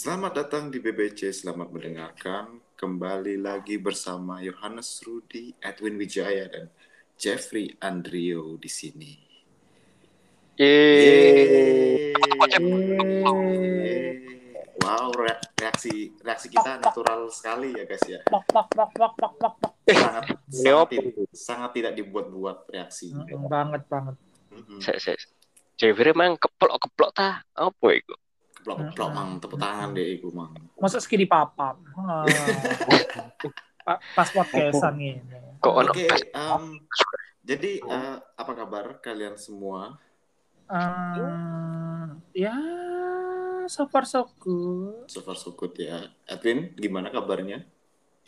Selamat datang di BBC, selamat mendengarkan. Kembali lagi bersama Yohanes Rudi, Edwin Wijaya, dan Jeffrey Andrio di sini. Yeay. Yeay. Wow, re- reaksi reaksi kita natural sekali ya guys ya. Pok pok pok pok pok pok pok. Sangat Ini sangat, apa? ti- sangat tidak dibuat-buat reaksinya. Mm, banget banget. Saya Jeffrey emang keplok-keplok ta. Apa itu? Keplok-keplok Mm-mm. mang tepuk tangan deh iku mang. Masa segini papap. Pa- Pas podcastan ini. Kok ono Oke, em, jadi eh, apa kabar kalian semua? Ah, ya, so far so good. So far so good ya. Edwin, gimana kabarnya?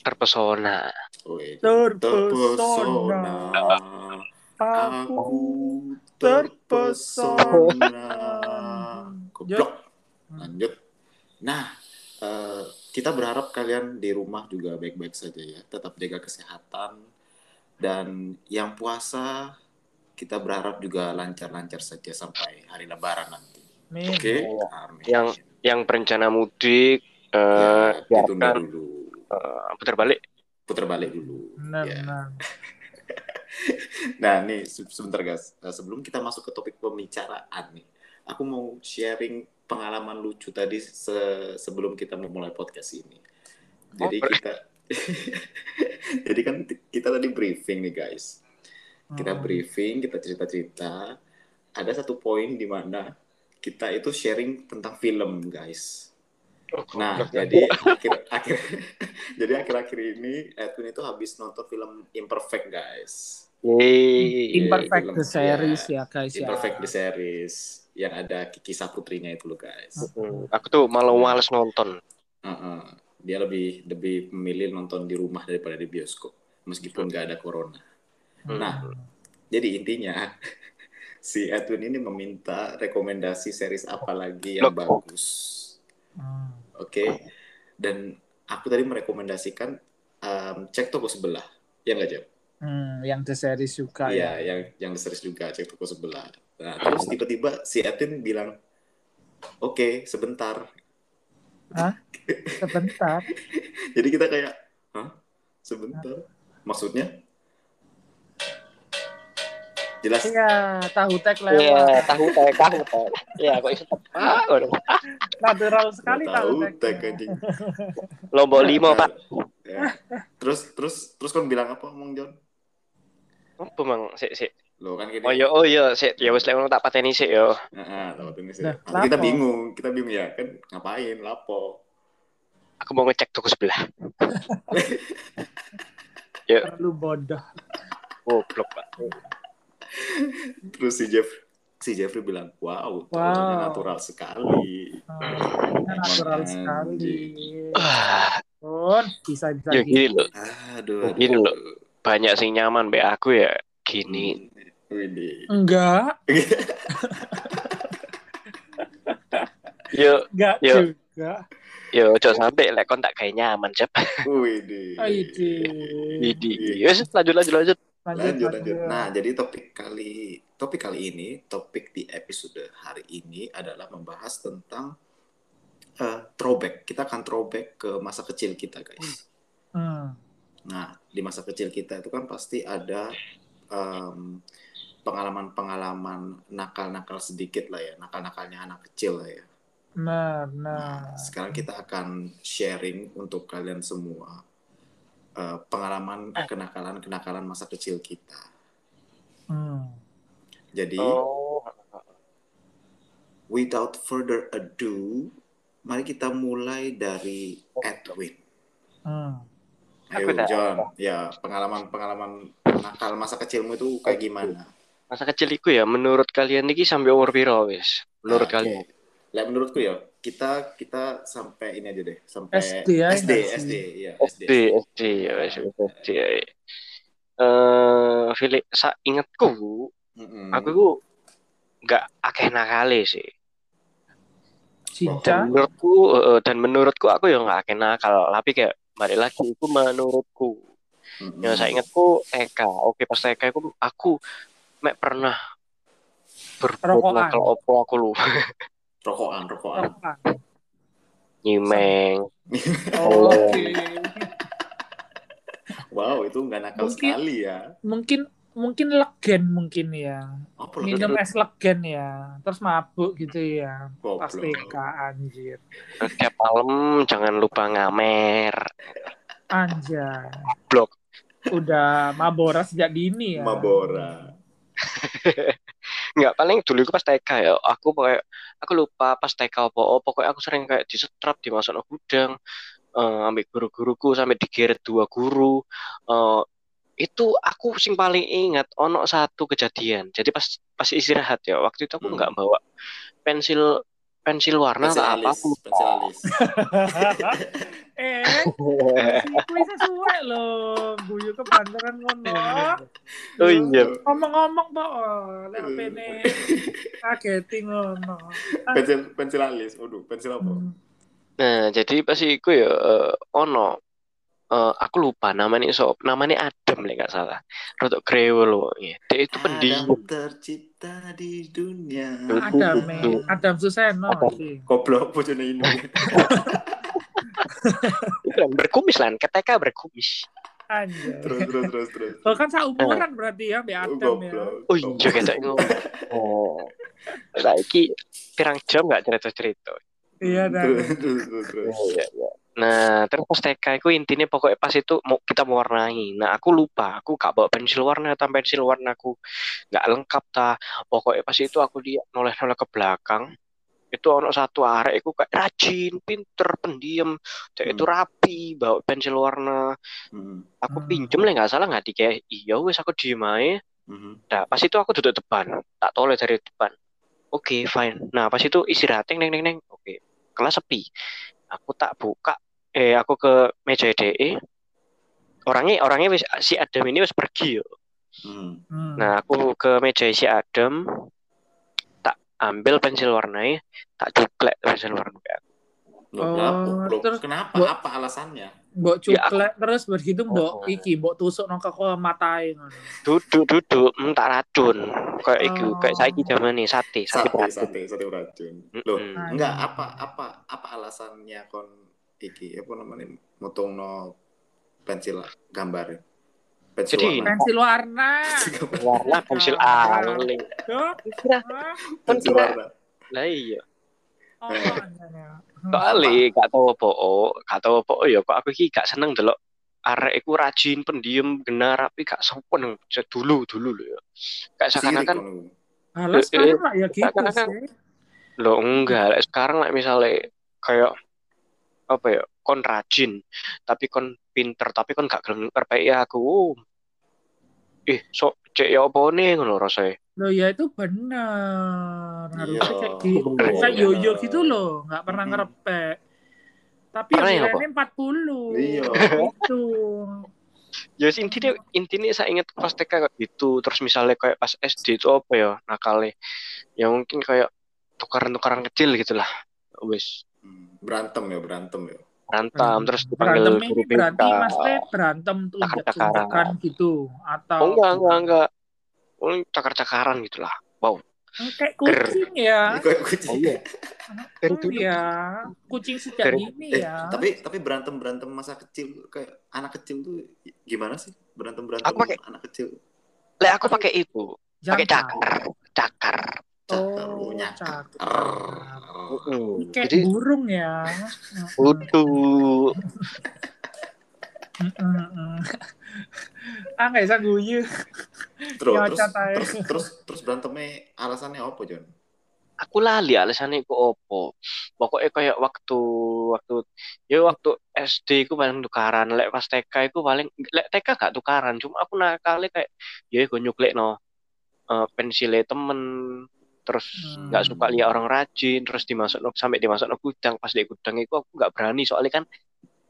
terpesona. Terpesona. Aku terpesona. Goblok. Lanjut. Nah, eh, kita berharap kalian di rumah juga baik-baik saja ya. Tetap jaga kesehatan. Dan yang puasa, kita berharap juga lancar-lancar saja sampai hari lebaran nanti. Oke? Amin. Yang- Yang berencana mudik eh Ya, ditunda biarkan dulu. eh, putar balik. Putar balik dulu. Benar, Ya. benar. Nah, nih se- sebentar guys. Nah, sebelum kita masuk ke topik pembicaraan nih, aku mau sharing pengalaman lucu tadi se- sebelum kita memulai podcast ini. Jadi Oh, kita Jadi kan kita tadi briefing nih guys. Kita Hmm. briefing, kita cerita-cerita. Ada satu poin di mana kita itu sharing tentang film, guys. Nah, jadi akhir akhir jadi akhir-akhir ini Edwin itu habis nonton film Imperfect, guys. Yeay. Imperfect film, the series ya guys ya. Imperfect the series yang ada Kiki Saputrinya itu loh guys. Hmm, Aku tuh malah males nonton. Heeh. Dia lebih lebih memilih nonton di rumah daripada di bioskop meskipun nggak ada corona. Hmm. Nah, jadi intinya si Edwin ini meminta rekomendasi series apa lagi yang Loh. bagus. Hmm. Oke. Dan aku tadi merekomendasikan em, cek toko sebelah. Ya nggak Jeb? Hmm, yang the series juga Iya, ya. yang yang series juga cek toko sebelah. Nah, terus tiba-tiba si Edwin bilang, "Oke, sebentar." Sebentar. Jadi kita kayak, "Hah? Sebentar?" Maksudnya? Jelas. Iya, tahu tek Iya, lewat. tahu teh tahu teh. Iya, kok iso tepak. waduh. Natural sekali tahu tahu tek. tek anjing. Lombok lima, Pak. Ya. Terus terus terus kan bilang apa, Mang John? Apa mang? Sik sik. Lo kan gini. Oh iya, oh iya, sik. Ya wis lek ngono tak pateni sik yo. Heeh, sih. Nah, Nanti kita bingung, kita bingung ya kan ngapain, lapo. Aku mau ngecek toko sebelah. Terlalu bodoh. Goblok, Pak. Terus si Jeff si Jeffrey bilang, "Wow, Wow. natural sekali." Hmm, natural sekali. Ah, Pun bisa bisa ya gitu. gini loh. Aduh, aduh. Gini loh. Banyak sing nyaman be aku ya. Gini. Enggak, Yo, enggak Yo. juga. yo ojo sampai lek kon tak kayak nyaman, Cep. Widih. Aidi. Idi. Wes lanjut lanjut lanjut. Lanjut, lanjut. Nah, jadi topik kali topik kali ini, topik di episode hari ini adalah membahas tentang eh, throwback. Kita akan throwback ke masa kecil kita, guys. Hmm. Nah, di masa kecil kita itu kan pasti ada em, pengalaman-pengalaman nakal-nakal sedikit lah ya, nakal-nakalnya anak kecil lah ya. Nah, nah. Nah, sekarang kita akan sharing untuk kalian semua eh, pengalaman kenakalan-kenakalan masa kecil kita. Hmm. Jadi, Oh. without further ado, mari kita mulai dari Edwin. Hmm. Ayo, Aku dah- John. Ya, pengalaman-pengalaman nakal masa kecilmu itu kayak gimana? Masa keciliku ya menurut kalian iki sampai umur piro wis? Menurut Nah, kalian? Lah menurutku ya, kita kita sampai ini aja deh, sampai SD ya, SD? SD, ya, SD. SD, SD ya wis SD. ya. Eh, Philip, sa ingetku, Mm-mm. aku ku nggak akeh nakale sih. Cinta. Dan menurutku eh, dan menurutku aku ya nggak akeh nakal, tapi kayak balik lagi itu menurutku. Mm-mm. Ya saya ingatku TK. Oke pas TK aku aku mek pernah berbuat nakal opo aku lu. rokokan, rokokan. Nyimeng. Oh, Oh. Oke. Wow, itu nggak nakal Mungkin- sekali ya. Mungkin mungkin legen mungkin ya. Lo? Minum es legen ya. Terus mabuk gitu ya. Goblok. Pas TK anjir. Terus tiap malam jangan lupa ngamer. Anjay. Blok. Udah mabora sejak dini ya. Mabora. Nggak paling dulu itu pas TK ya. Aku pokoknya aku lupa pas TK apa. Oh, pokoknya aku sering kayak disetrap dimasuk ke gudang. Eh, ambil guru-guruku sampai digeret dua guru. Eh, itu aku sing paling ingat ono satu kejadian. Jadi pas pas istirahat ya. Waktu itu aku Hmm. nggak bawa pensil pensil warna Pensil apa alis, aku pensil alis. eh, bisa suwe loh, guyu ke bandaran ngono. Oh iya. Ngomong-ngomong toh, oh, lek pene kageti ngono. pensil pensil alis. Waduh, pensil apa? Hmm. Nah, jadi pas iku ya eh, ono eh, aku lupa namanya so namanya Adam lah nggak salah. Rodok Grewe loh. Ya. Dia itu pendiam. Adam tercipta di dunia. Adam, me. Adam Suseno Adam. sih. Goblok bojone ini. Kan berkumis lah, ketika berkumis. Anjay. terus terus terus terus. Oh kan seumuran berarti ya, Mbak Adam ya. Oh iya kita ngomong. Oh. Saiki pirang jam nggak cerita-cerita. Iya dah. Terus terus terus. terus. Iya, iya. Nah, terus pas TK itu intinya pokoknya pas itu mau kita mewarnai. Nah, aku lupa, aku gak bawa pensil warna, atau pensil warna aku nggak lengkap ta. Pokoknya pas itu aku dia noleh-noleh ke belakang. Itu ono satu arek itu kayak rajin, pinter, pendiam, dia itu Hmm. rapi, bawa pensil warna. Hmm. Aku Hmm. pinjem lah nggak salah nggak dikei. Iya wes aku diem aja. Hmm. Nah, pas itu aku duduk depan, tak toleh dari depan. Oke, fine. Nah, pas itu istirahat, neng, neng, neng. Oke, kelas sepi. Aku tak buka, eh, aku ke meja DE. Orangnya, orangnya wis, si Adam ini wis pergi yo. Hmm. Hmm. Nah, aku ke meja si Adam, tak ambil pensil warnanya, tak cuklek pensil warna. Loh, Oh, kenapa? Loh, terus- kenapa? Bo- Apa alasannya? Mbok Ya, cuklek terus berhitung mbok Oh. iki mbok tusuk nang ke matae ngono. Duduk, duduk, tak racun. Kayak iku, Oh. kayak saiki zaman nih, sate, sate, Sate, sate, sate beracun. Loh, Mm-mm. enggak apa apa apa alasannya kon iki apa namanya motongno pensil gambar pensil Jadi- warna Pensil warna. Warna pensil Ah. aling. Kira, Hah? pensil warna lah iya. Oh, anjay. Kali gak tau apa, oh, gak tau apa, oh ya kok aku iki gak seneng delok arek iku rajin, pendiam, benar, tapi gak sopan dulu dulu lho ya. Kayak seakan-akan kon. Alah sekarang lah ya gitu sih. lo enggak, lek sekarang lah misalnya kayak apa ya, kon rajin, tapi kon pinter, tapi kon gak gelem ngerpeki aku. Oh. Ih, sok cek ya apa nih ngono rasanya. Loh ya itu benar. Harusnya Iya. kayak gitu. Bener, Kayak iya. yoyo gitu loh, nggak pernah Mm-mm. ngerepek. Tapi yang ya, nilainya 40. Iya. Itu. Ya intinya intinya saya ingat pas TK kayak gitu, terus misalnya kayak pas SD itu apa ya nakalnya. Ya mungkin kayak tukaran-tukaran kecil gitu lah. Wes. Hmm, berantem ya berantem ya berantem terus dipanggil berantem guru ini berarti maksudnya berantem tuh unjuk-unjukan gitu atau Oh enggak enggak enggak. Oh, cakar-cakaran gitu lah. Wow. kayak kucing ya. Kayak kucing. Oh iya. Oh dulu ya, kucing sejak Dari- dini Eh, ya. tapi tapi berantem berantem masa kecil kayak anak kecil tuh gimana sih berantem berantem Aku pakai- anak kecil Lek aku pakai itu, pakai cakar, cakar. cakar Oh, oh, cakar. Kayak Jadi burung ya. utuh. Ah nggak bisa guyu. terus terus, terus terus terus berantemnya alasannya apa John Aku lali alasannya iku opo. Pokoknya kayak waktu waktu ya waktu SD ku paling tukaran, lek pas TK iku paling lek TK gak tukaran, cuma aku nakal kayak ya gue nyuklek no eh, pensilnya temen. Terus Hmm. nggak suka lihat orang rajin. Terus dimasuk sampai dimasuk gudang. Pas di gudang itu aku nggak berani. Soalnya kan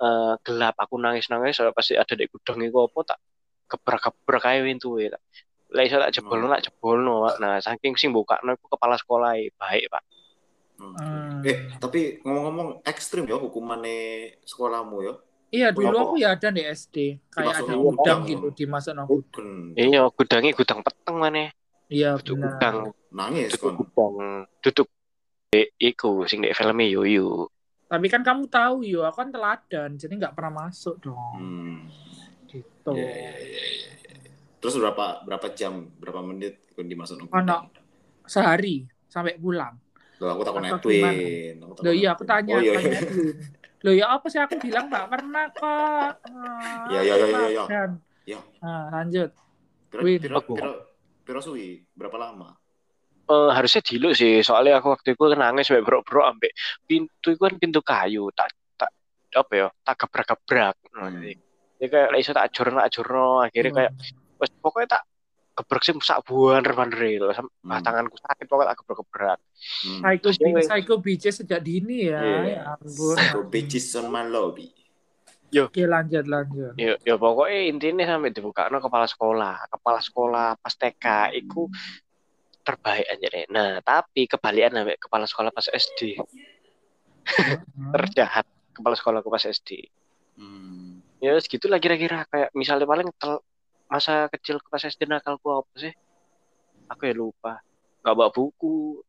eh, gelap aku nangis nangis soalnya pasti ada di gudang itu apa tak gebrak gebrak kayak pintu ya lah iso tak jebol tak jebol nah saking sing buka aku kepala sekolah baik pak. Hmm. Hmm. eh tapi ngomong-ngomong ekstrim ya hukumannya sekolahmu ya? Iya dulu aku ya ada di SD. Kayak Dimasuk ada gudang gitu nang gudang. Gen- iya gudangnya gudang peteng mana Iya benar. gudang. Nangis duduk kon? gudang. Duduk di iku sing di filmnya yoyo Tapi kan kamu tahu yo, aku kan teladan, jadi nggak pernah masuk dong. Hmm. Gitu. Iya, iya, iya, iya, iya. Terus berapa berapa jam, berapa menit kun dimasuk nang Ono. Sehari sampai pulang. Loh, aku takut Edwin. Loh iya aku tanya, Oh iya. Edwin. Loh ya apa sih aku bilang nggak pernah kok. Iya, iya, iya, iya, iya. Iya. Nah, lanjut. Piro Win. piro Aku. piro piro suwi? Berapa lama? Eh, harusnya dulu sih soalnya aku waktu itu nangis sampai bro-bro ambek pintu itu kan pintu kayu tak tak apa ya tak gebrak-gebrak nah, Hmm. jadi kayak iso tak ajurno tak ajurno akhirnya kayak wes pokoknya tak gebrak sih sak buan real sam ah, Hmm. tanganku sakit pokoknya tak gebrak-gebrak Hmm. Psycho, Terus yang- psycho bitches sejak dini ya. Iya. Ya ampun. Psycho bitches on my lobby. Oke lanjut lanjut. ya, ya pokoknya intinya sampai dibuka kepala sekolah kepala sekolah pas TK itu terbaik aja deh nah tapi kebalikan sampai kepala sekolah pas SD Hmm. terjahat kepala sekolahku pas SD Hmm. ya segitulah kira-kira. Kayak misalnya paling tel- masa kecil pas SD nakalku apa sih? Aku ya lupa. Nggak bawa buku.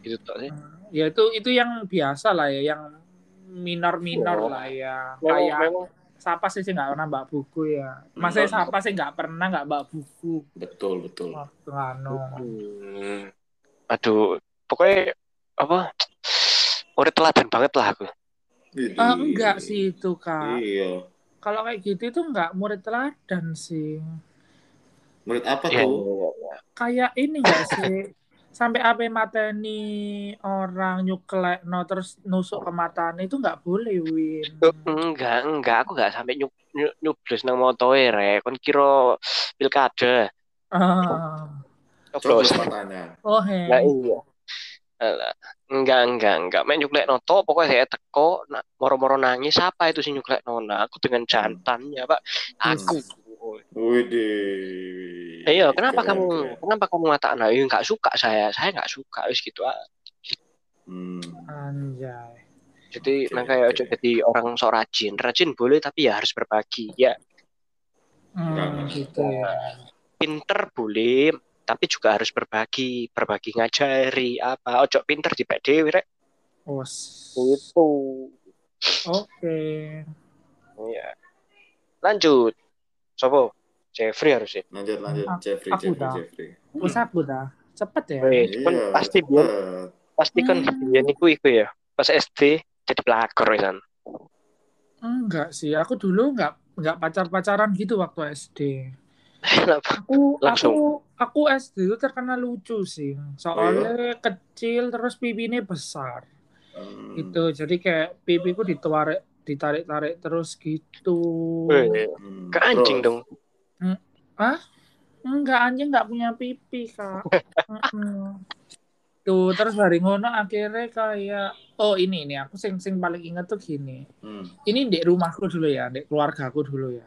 Gitu tak sih. Ya itu itu yang biasa lah ya, yang minor-minor Oh. lah ya. memang, Kayak memang siapa sih sih nggak pernah bawa buku ya? Masa siapa sih nggak pernah nggak bawa buku Betul, betul. waktu anu? Hmm. aduh pokoknya apa udah teladan banget lah aku. Ah, enggak sih itu kak. Iya. Kalau kayak gitu itu enggak murid teladan sih. Murid apa ya, tuh? Kayak ini enggak sih? Sampai apa mateni orang nyuklek no terus nusuk ke matanya itu enggak boleh Win. enggak enggak aku enggak sampai nyub nyub nyublos nang motoe rek kon kira pilkada Ah. matanya. Oh he. Nah, iya. Alah, enggak enggak enggak main nyuklek noto pokoknya saya teko nak moro-moro nangis siapa itu sih nyuklek nona aku dengan jantannya pak aku Widih. iya kenapa Keren, kamu keren. kenapa kamu mengatakan nah, iya enggak suka saya saya enggak suka wis gitu ah. Hmm. Anjay. jadi Oke, nah kayak oke. ojo jadi orang sok rajin rajin boleh tapi ya harus berbagi ya Hmm, Enggak. gitu ya. pinter boleh tapi juga harus berbagi berbagi ngajari apa ojo pinter di dewe rek Os. gitu Oke. iya lanjut sopo Jeffrey harusnya Lanjut, lanjut. Aku- Jeffrey, aku Jeffrey, dah. Jeffrey. Wes aku dah. Cepet ya. Weh, cuman Iya, pasti biar pasti kan Hmm. biar niku iku ya pas SD jadi pelakor kan Enggak sih, aku dulu enggak enggak pacar-pacaran gitu waktu SD. Aku Langsung. aku aku SD itu terkenal lucu sih. Soalnya kecil terus pipinya besar. Hmm. Gitu. Jadi kayak pipiku ditarik ditarik-tarik terus gitu. Hmm. ke anjing dong Enggak, anjing enggak punya pipi, Kak. Tuh, terus hari ngono akhirnya kayak oh ini ini aku sing sing paling inget tuh gini. Hmm. Ini di rumahku dulu ya, di keluargaku dulu ya.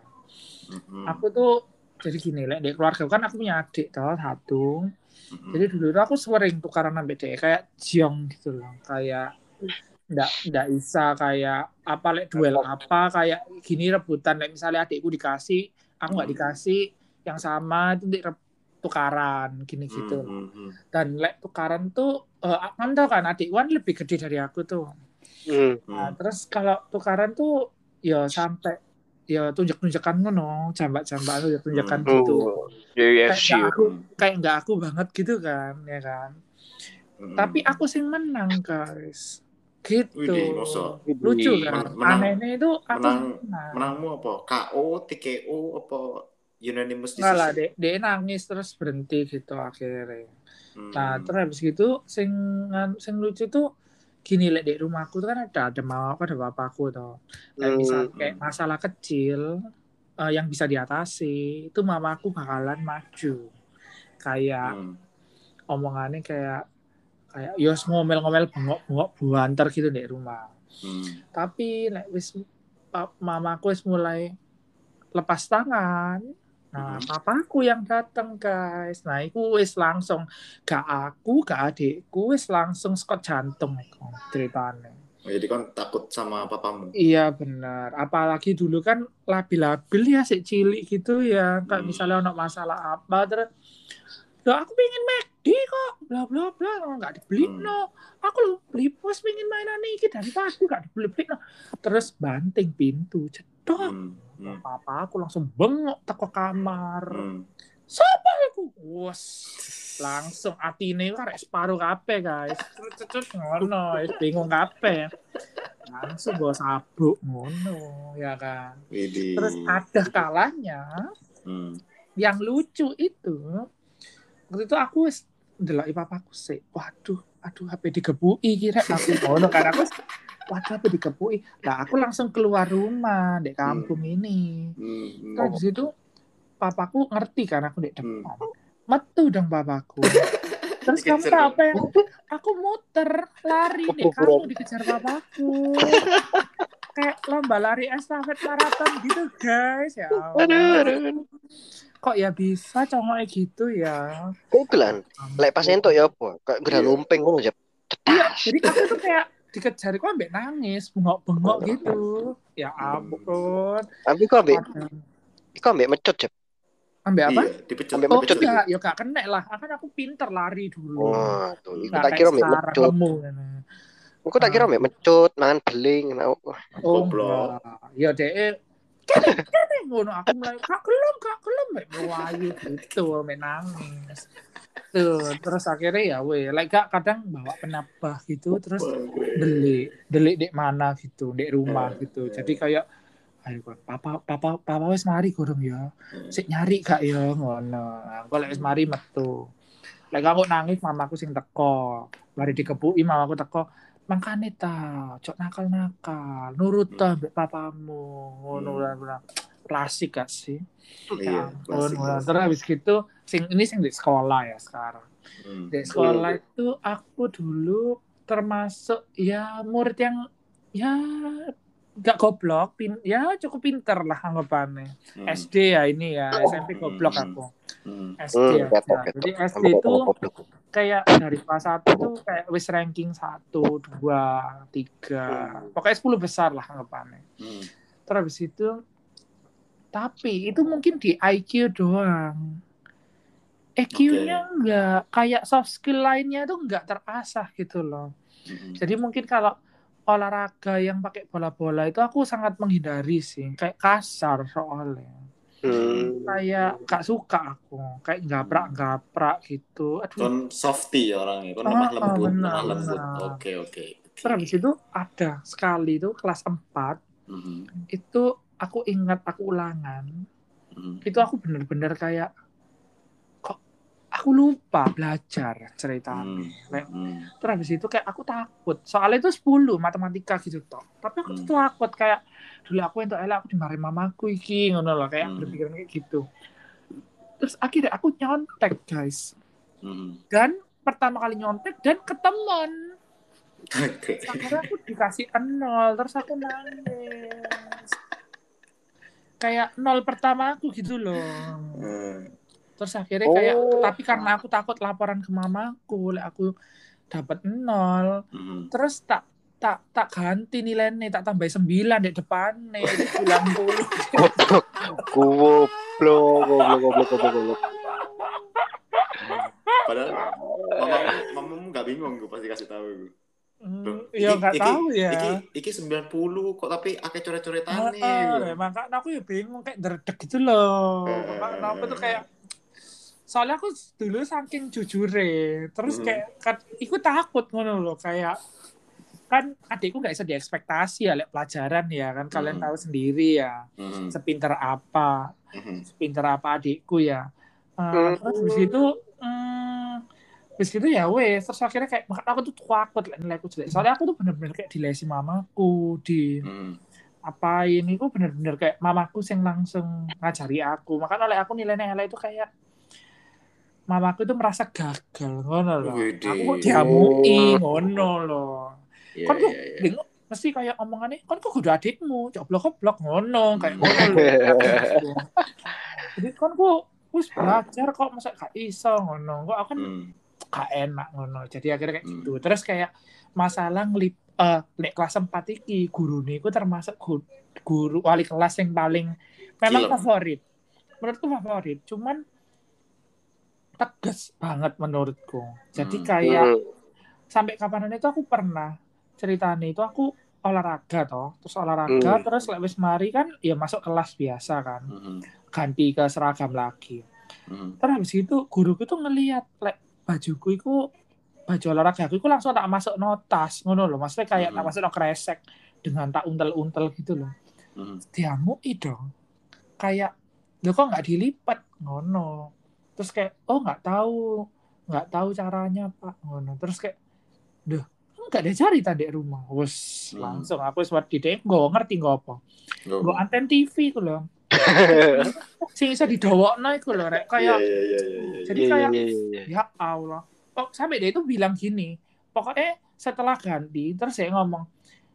Hmm. Aku tuh jadi gini, lek di keluarga kan aku punya adik toh satu. Hmm. Jadi dulu tuh aku sering tukaran sampai dia kayak jiong gitu loh, kayak ndak ndak bisa kayak apa lek duel apa kayak gini rebutan lek misalnya adikku dikasih, aku nggak Hmm. dikasih yang sama itu di tukaran gini gitu. Hmm, hmm, hmm. Dan lek tukaran tuh eh kan tau kan adikku kan lebih gede dari aku tuh. hmm. Nah, Hmm. terus kalau tukaran tuh ya sampai ya tunjuk-tunjukkan ngono, jambak-jambak tunjuk-tunjukkan Hmm. gitu. Oh, UFC Kayak nggak aku kayak nggak aku banget gitu kan, ya kan. Hmm. Tapi aku sih menang, guys. Gitu. Widih, masa? Lucu kan. Men- menang- Anehnya itu aku menang- menang. Menangmu apa? KO, TKO, apa unanimous lah, decision? dek, dia nangis terus berhenti gitu akhirnya. Hmm. Nah, terus habis gitu sing sing lucu tuh gini lek di rumahku tuh kan ada ada mamaku ada bapakku tuh. Kayak Hmm. misal kayak masalah kecil eh, yang bisa diatasi, itu mamaku bakalan maju. Kayak Hmm. omongannya kayak kayak yos ngomel-ngomel bengok-bengok buanter gitu di rumah. Hmm. Tapi lek wis mamaku wis mulai lepas tangan. Nah, Mhm. papaku yang datang, guys. Nah, iku wis langsung gak aku, gak adikku, wis langsung skot jantung iku ceritanya. Oh, jadi kan takut sama papamu. Iya benar. Apalagi dulu kan labil-labil ya si cilik gitu ya. Kayak Hmm. misalnya ono masalah apa terus Lah aku pengen McD kok. Bla bla bla nggak dibeli Hmm. no. Aku lu beli pos pengen mainan iki dari tadi gak dibeli beli no. Terus banting pintu, cedok. Hmm. Hmm. Papa aku langsung bengok teko kamar. Hmm. Siapa aku? Wes langsung atine kan rek separuh kabeh guys. Cut ngono, bingung kabeh. Langsung bawa sabuk ngono ya kan. Widih. Terus ada kalanya Hmm. yang lucu itu waktu itu aku wis ndelok papaku sih. Waduh, aduh HP digebuki kira aku ngono kan aku waduh HP digebuki. Lah aku langsung keluar rumah di kampung ini. Hmm. Hmm. Terus di situ papaku ngerti kan aku di Hmm. depan. Metu dong papaku. Terus kamu apa yang aku muter lari nih Kebuburan. kamu dikejar papaku. Kayak lomba lari estafet maraton gitu guys ya. Aduh, aduh. Kok ya bisa congoknya gitu ya? Kugelan. Lek pas entuk ya apa? Kayak gera Iya. lumping ngono ya. Iya, jadi aku tuh kayak dikejar kok ambek nangis, bengok-bengok gitu. Ya ampun. Tapi kok ambek kok ambek mecut ya. Ambek apa? Iya, dipecut. Ambek Oh mecut enggak, ya gak kena lah. Kan aku pinter lari dulu. Oh, tuh. Iku Nggak tak kira ambek mecut. kan. Aku tak kira ambek mecut, mangan beling. Nah, Oh Goblok. Ya deh ngono aku mulai kak gelem kak gelem mek melayu gitu mek nangis. Tuh, terus akhirnya ya weh, like gak kadang bawa penambah gitu terus delik, delik dek mana gitu, dek rumah gitu. Jadi kayak ayo Kak, papa papa papa wis mari gorong ya. Sik nyari gak ya ngono. Nah, Kalau wis mari metu. Lek aku nangis mamaku sing teko. Mari dikepuki mamaku teko. Makane ta, cok nakal-nakal, nurut ta mbek papamu. Ngono Hmm. Klasik gak sih? Iya, Ya klasik. Terus habis gitu, sing ini sing di sekolah ya sekarang. Hmm. Di sekolah itu aku dulu termasuk ya murid yang ya gak goblok, pin, ya cukup pinter lah anggapannya. Hmm. SD ya ini ya, SMP goblok Hmm. aku. Hmm. SD Hmm, ya. Jadi. SD itu kayak dari kelas 1 tuh kayak wis ranking 1, 2, 3. Pokoknya 10 besar lah anggapannya. Hmm. Terus habis itu tapi itu mungkin di IQ doang. EQ-nya enggak kayak soft skill lainnya itu enggak terasah gitu loh. Hmm. Jadi mungkin kalau olahraga yang pakai bola-bola itu aku sangat menghindari sih, kayak kasar soalnya. Hmm. Kayak gak suka aku, kayak gaprak-gaprak gitu. Aduh, Kon softy ya orangnya, kon Ah, lemah ah, lembut, benar, lemah lembut. Oke, oke. oke. terus habis itu ada sekali itu kelas 4 Mhm. itu aku ingat aku ulangan Mhm. itu aku bener-bener kayak aku lupa belajar ceritanya Hmm. Hmm. terus habis itu kayak aku takut soalnya itu 10 matematika gitu toh tapi aku tuh takut kayak dulu aku untuk elak aku dimarahin mamaku iki ngono loh kayak Hmm. berpikiran kayak gitu terus akhirnya aku nyontek guys Hmm. dan pertama kali nyontek dan ketemen Oke. akhirnya aku dikasih nol terus aku nangis kayak nol pertama aku gitu loh Hmm. Terus akhirnya kayak Oh. tapi karena aku takut laporan ke mamaku like aku dapat nol Hmm. terus tak tak tak ganti nilainya tak tambah 9 di depannya itu 90 Goblok. Goblok, goblok, goblok, goblok, goblok. Padahal mamamu, mamamu gak bingung gue pasti kasih tahu gue. Hmm, ya nggak Iki- tahu ya Iki iki 90 kok tapi akeh coret-coretane. Heeh, gitu. makanya aku ya bingung kayak derdek gitu loh. Eh. Makanya Kenapa tuh kayak soalnya aku dulu saking jujure, terus Hmm. kayak kan ikut takut ngono loh kayak kan adikku nggak bisa diekspektasi ya lek pelajaran ya kan kalian Hmm. tahu sendiri ya Hmm. sepinter apa Hmm. sepinter apa adikku ya Hmm. terus habis itu hmm, habis itu ya wes terus akhirnya kayak makanya aku tuh takut lek nilaiku jelek soalnya aku tuh bener-bener kayak dilesi mamaku di Hmm. apa ini aku bener-bener kayak mamaku yang langsung ngajari aku makanya oleh aku nilainya elek itu kayak mamaku itu merasa gagal ngono loh aku kok diamui ngono loh Iya, kan kok iya, iya. bingung mesti kayak omongannya kan kok udah adikmu? Coblok coblok ngono kayak ngono loh jadi kan kok wis belajar kok masa gak iso ngono. Kok aku kan Hmm. gak enak ngono. Jadi akhirnya kayak Hmm. gitu. Terus kayak masalah ngelip eh nek kelas 4 iki guru niku termasuk guru, guru wali kelas yang paling memang Gila. favorit. Menurutku favorit. Cuman tegas banget menurutku. Jadi Hmm. kayak Hmm. sampai kapanan itu aku pernah ceritanya itu aku olahraga toh, terus olahraga Hmm. terus lek wis mari kan ya masuk kelas biasa kan, Mhm. ganti ke seragam lagi. Mhm. Terus habis itu guruku tuh ngelihat lek bajuku itu baju olahraga aku itu langsung tak masuk notas ngono loh maksudnya kayak tak Mhm. masuk no kresek dengan tak untel-untel gitu loh Mhm. diamui dong kayak lo kok nggak dilipat ngono terus kayak oh nggak tahu nggak tahu caranya pak. Ngono. Terus kayak duh nggak ada cari tadi rumah. Wes Hmm. langsung aku buat di gue ngerti gue apa. Nggak- gue anten TV ku loh sing bisa didowokno iku lho rek. Iya, kayak iya, iya, iya, iya. Jadi Iya, kayak- iya, iya. ya Allah. Oh, sampai dia itu bilang gini pokoknya setelah ganti terus saya ngomong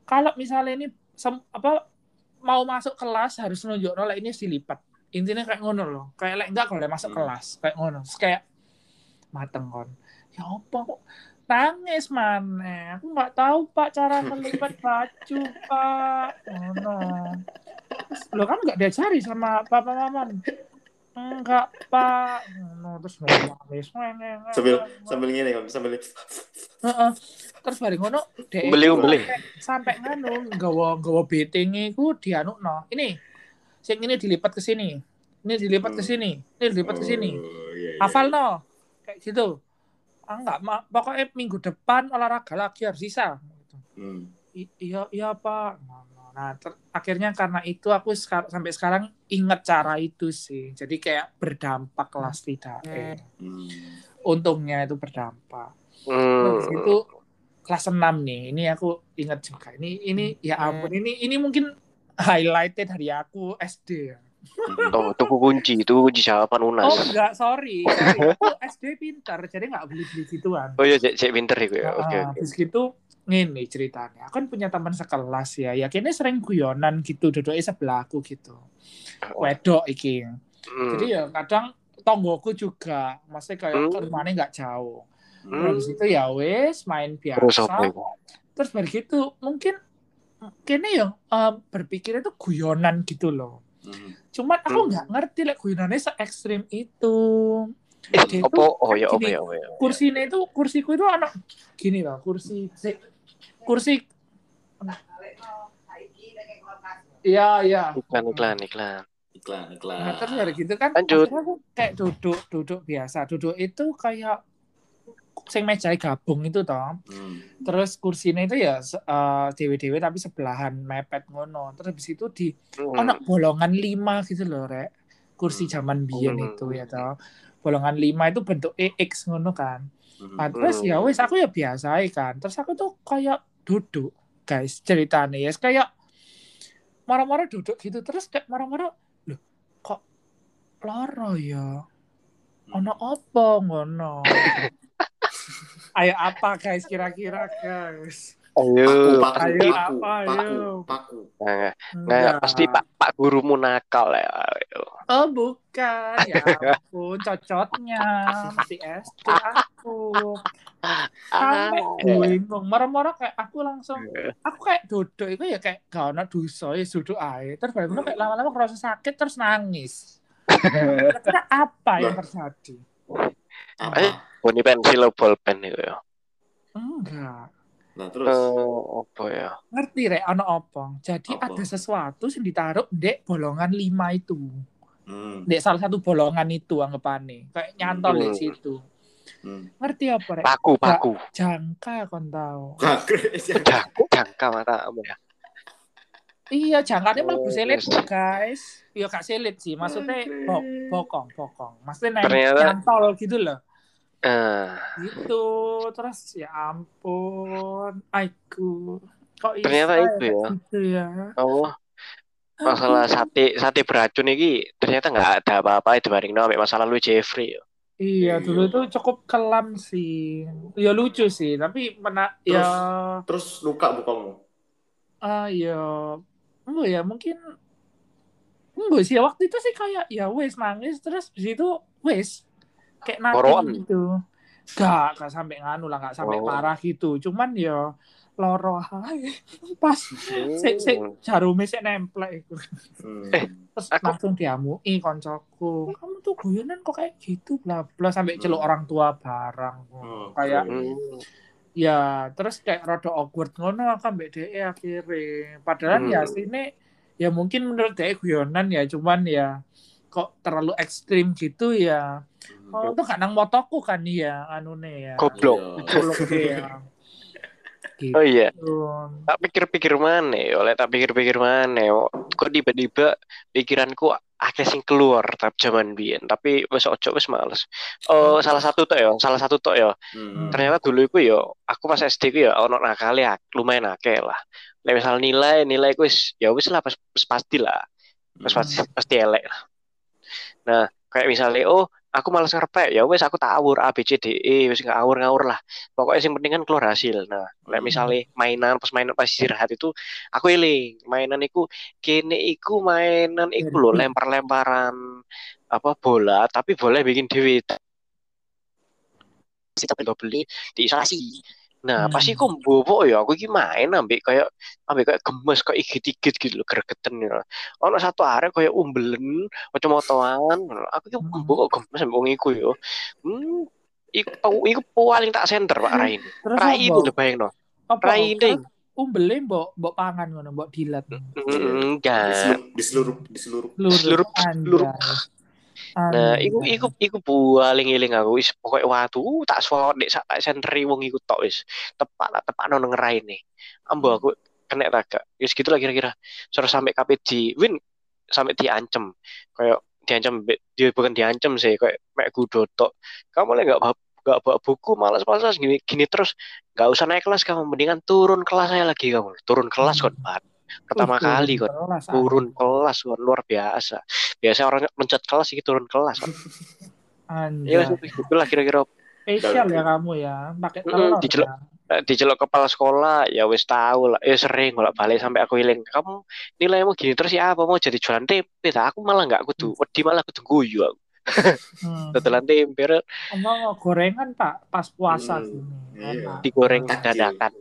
kalau misalnya ini apa mau masuk kelas harus nunjuk nolak ini dilipat intinya kayak ngono loh. Kayak lek enggak kalau masuk Hmm. kelas kayak ngono. Terus kayak mateng kon. Ya apa kok nangis mana aku nggak tahu pak cara melipat baju pak. Ngono. Terus, lo kan nggak diajari sama papa mama? Enggak pak. Ngono terus nangis. Sambil sambil gini kan sambil Heeh. Terus bareng ngono Beli, beli. sampai nganu nggawa nggawa betinge iku dianukno. Ini sing ini dilipat ke sini. Ini dilipat ke Hmm. sini. Ini dilipat ke sini. Oh, iya, iya. Hafal no. Kayak gitu. Ah, enggak, ma- pokoknya minggu depan olahraga lagi harus bisa. Gitu. Hmm. Iya, iya Pak. Nah, ter- akhirnya karena itu aku sekar- sampai sekarang ingat cara itu sih. Jadi kayak berdampak kelas tidak. Hmm. Untungnya itu berdampak. Hmm. Terus itu kelas 6 nih. Ini aku ingat juga. Ini ini ya ampun ini ini mungkin highlighted dari aku SD ya. Oh, itu kunci, itu kunci jawaban Oh UNAS. enggak, sorry. sorry. Aku SD pintar, jadi nggak beli-beli gituan. Oh iya, cek cek pinter ya. Oke, Ah, oke. Terus gitu ngene ceritanya. Aku kan punya teman sekelas ya. Ya kayaknya sering guyonan gitu duduknya sebelahku gitu. Wedok iki. Hmm. Jadi ya kadang tonggoku juga, maksudnya kayak Hmm. rumahnya nggak jauh. Hmm. Terus itu ya wes main Terus biasa. iku? terus begitu mungkin kayaknya yang eh, berpikir itu guyonan gitu loh Hmm. cuman aku Hmm. nggak ngerti lah guyonannya se ekstrim itu Eh, Dia apa? tuh Oh ya, apa gini, ya, apa ya. kursinya itu kursiku itu anak gini loh kursi si- kursi iya iya Iklan, iklan, iklan. iklan iklan nah terus dari gitu kan Lanjut. aku kayak duduk duduk biasa duduk itu kayak sing meja gabung itu toh Hmm. terus kursinya itu ya eh, dewe-dewe tapi sebelahan mepet ngono terus habis itu di Hmm. ono bolongan lima gitu loh rek kursi Hmm. zaman biyen Hmm. itu ya toh bolongan lima itu bentuk EX ngono kan Hmm. nah, terus Hmm. ya wes aku ya biasa aja kan terus aku tuh kayak duduk guys ceritanya ya kayak marah-marah duduk gitu terus kayak marah-marah loh kok loro ya ono apa ngono ayo apa guys kira-kira guys Ayo, paku paku Ayo, paku apa, paku ayo. paku Nah, Enggak. nah, pasti pak pak gurumu nakal ya. Ayo. Oh bukan, ya ampun cocotnya masih SD aku. Sampai Ah. bingung, marah-marah kayak aku langsung, aku kayak duduk itu ya kayak gak ada dosa ya duduk aja. Terus baru kayak lama-lama kerasa sakit terus nangis. Kira apa yang terjadi? Apa Eh. Boni pensil bolpen itu ya. Enggak. nah terus Oh, apa ya? Ngerti rek ono apa? Jadi Apa? ada sesuatu yang ditaruh dek bolongan lima itu. hmm. Dek salah satu bolongan itu anggapannya. Kayak nyantol di Hmm. situ. Hmm. Ngerti apa rek? Paku, paku. Jangka kon tahu. Kaget. Jangka, jangka mata apa ya? Iya, jangkanya Oh, mlebu selit yes. guys. Iya gak selit sih, maksudnya bo bokong, bokong. Maksudnya naik Ternyata- nyantol gitu loh. Eh, Gitu. Terus ya ampun, aiku. Kok Ternyata itu ya. Gitu ya. oh, masalah sate sate beracun ini ternyata nggak ada apa-apa dibanding sama masalah lu Jeffrey. ya. Iya, Iya. dulu itu cukup kelam sih. Ya lucu sih, tapi mena ya terus luka bukamu ah ya enggak ya mungkin enggak sih waktu itu sih kayak ya wes nangis terus di situ wes kayak nanti Koroan? gitu gak gak sampai nganu lah gak sampai Oh. parah gitu cuman ya loro ae. Pas sik sik jarume sik nemplek iku. Hmm. Eh, Terus Aku- langsung diamuki koncoku. Kamu tuh guyonan kok kayak gitu bla bla sampai Hmm. celuk orang tua barang. Oh, kayak. Hmm. ya terus kayak rada awkward ngono aku ambek DE akhirnya. Padahal Hmm. ya sini ya mungkin menurut DE guyonan ya cuman ya kok terlalu ekstrim gitu ya. Hmm. Oh, itu gak nang motoku kan ya anune ya. Goblok. Iya. Goblok ya. Gitu. Oh iya, tak pikir-pikir mana ya, oleh tak pikir-pikir mana ya. Kok tiba-tiba pikiranku akeh sing keluar tapi zaman biyen, tapi wis ojo wis males. Oh, salah satu tok ya, salah satu tok ya. Hmm. Ternyata dulu iku ya, aku pas SD ku ya ono nakale ya, lumayan akeh lah. Nek misal nilai, nilai ku wis ya wis lah pas, wis pasti lah. Hmm. pasti pasti elek lah. Nah, kayak misalnya oh aku malas ngerpek ya wes aku tawur A B C D E wes ngawur-ngawur lah. Pokoknya yang penting kan keluar hasil. Nah kayak Hmm. misalnya mainan pas mainan pas istirahat itu aku eling. Mainan iku kene iku mainan iku lho Derby. lempar-lemparan apa bola tapi boleh bikin dewi tapi lo beli diisolasi nah Hmm. pas iku bobo ya aku iki main ambek kayak ambek kayak gemes kayak igit-igit gitu loh gregeten ya ono satu arek kayak umbelen moto-motoan aku iki Hmm. kok gemes ambek wong iku yo hmm iku iku paling tak center Pak Rain Terus Rai itu lho bayangno Apa? Rai Terus ini umbele mbok mbok pangan ngono, mbok dilat. Hmm, Di enggak seluruh di seluruh di seluruh Seluruh, Seluruh-. Nah, iku iku iku paling eling aku wis pokoke watu tak swot nek sak tak sentri wong iku tok wis. Tepak tak tepakno nang ngeraine. Ambo aku kena tak gak. Wis gitu lah kira-kira. Terus sampai kape di win sampai diancem. Kayak diancem dia bukan diancem sih kayak mek kudo tok. Kamu lagi gak gak bawa buku malas-malas gini gini terus gak usah naik kelas kamu mendingan turun kelas saya lagi kamu turun kelas Hmm. kon Pak. pertama Wih, kali kon kelas, turun kelas kon luar biasa biasa orang loncat kelas ini turun kelas kon. Anjay. Ya wis itulah kira-kira Spesial ya kamu ya, pakai telur diceluk. ya. Eh, diceluk kepala sekolah ya wis tahu lah ya sering bolak balik sampai aku iling kamu nilaimu gini terus ya apa mau jadi jualan tempe tak aku malah nggak kudu wedi malah kudu guyu aku Hmm. tempe Rek. Omong gorengan Pak pas puasa Hmm, sini. iya. Digoreng dadakan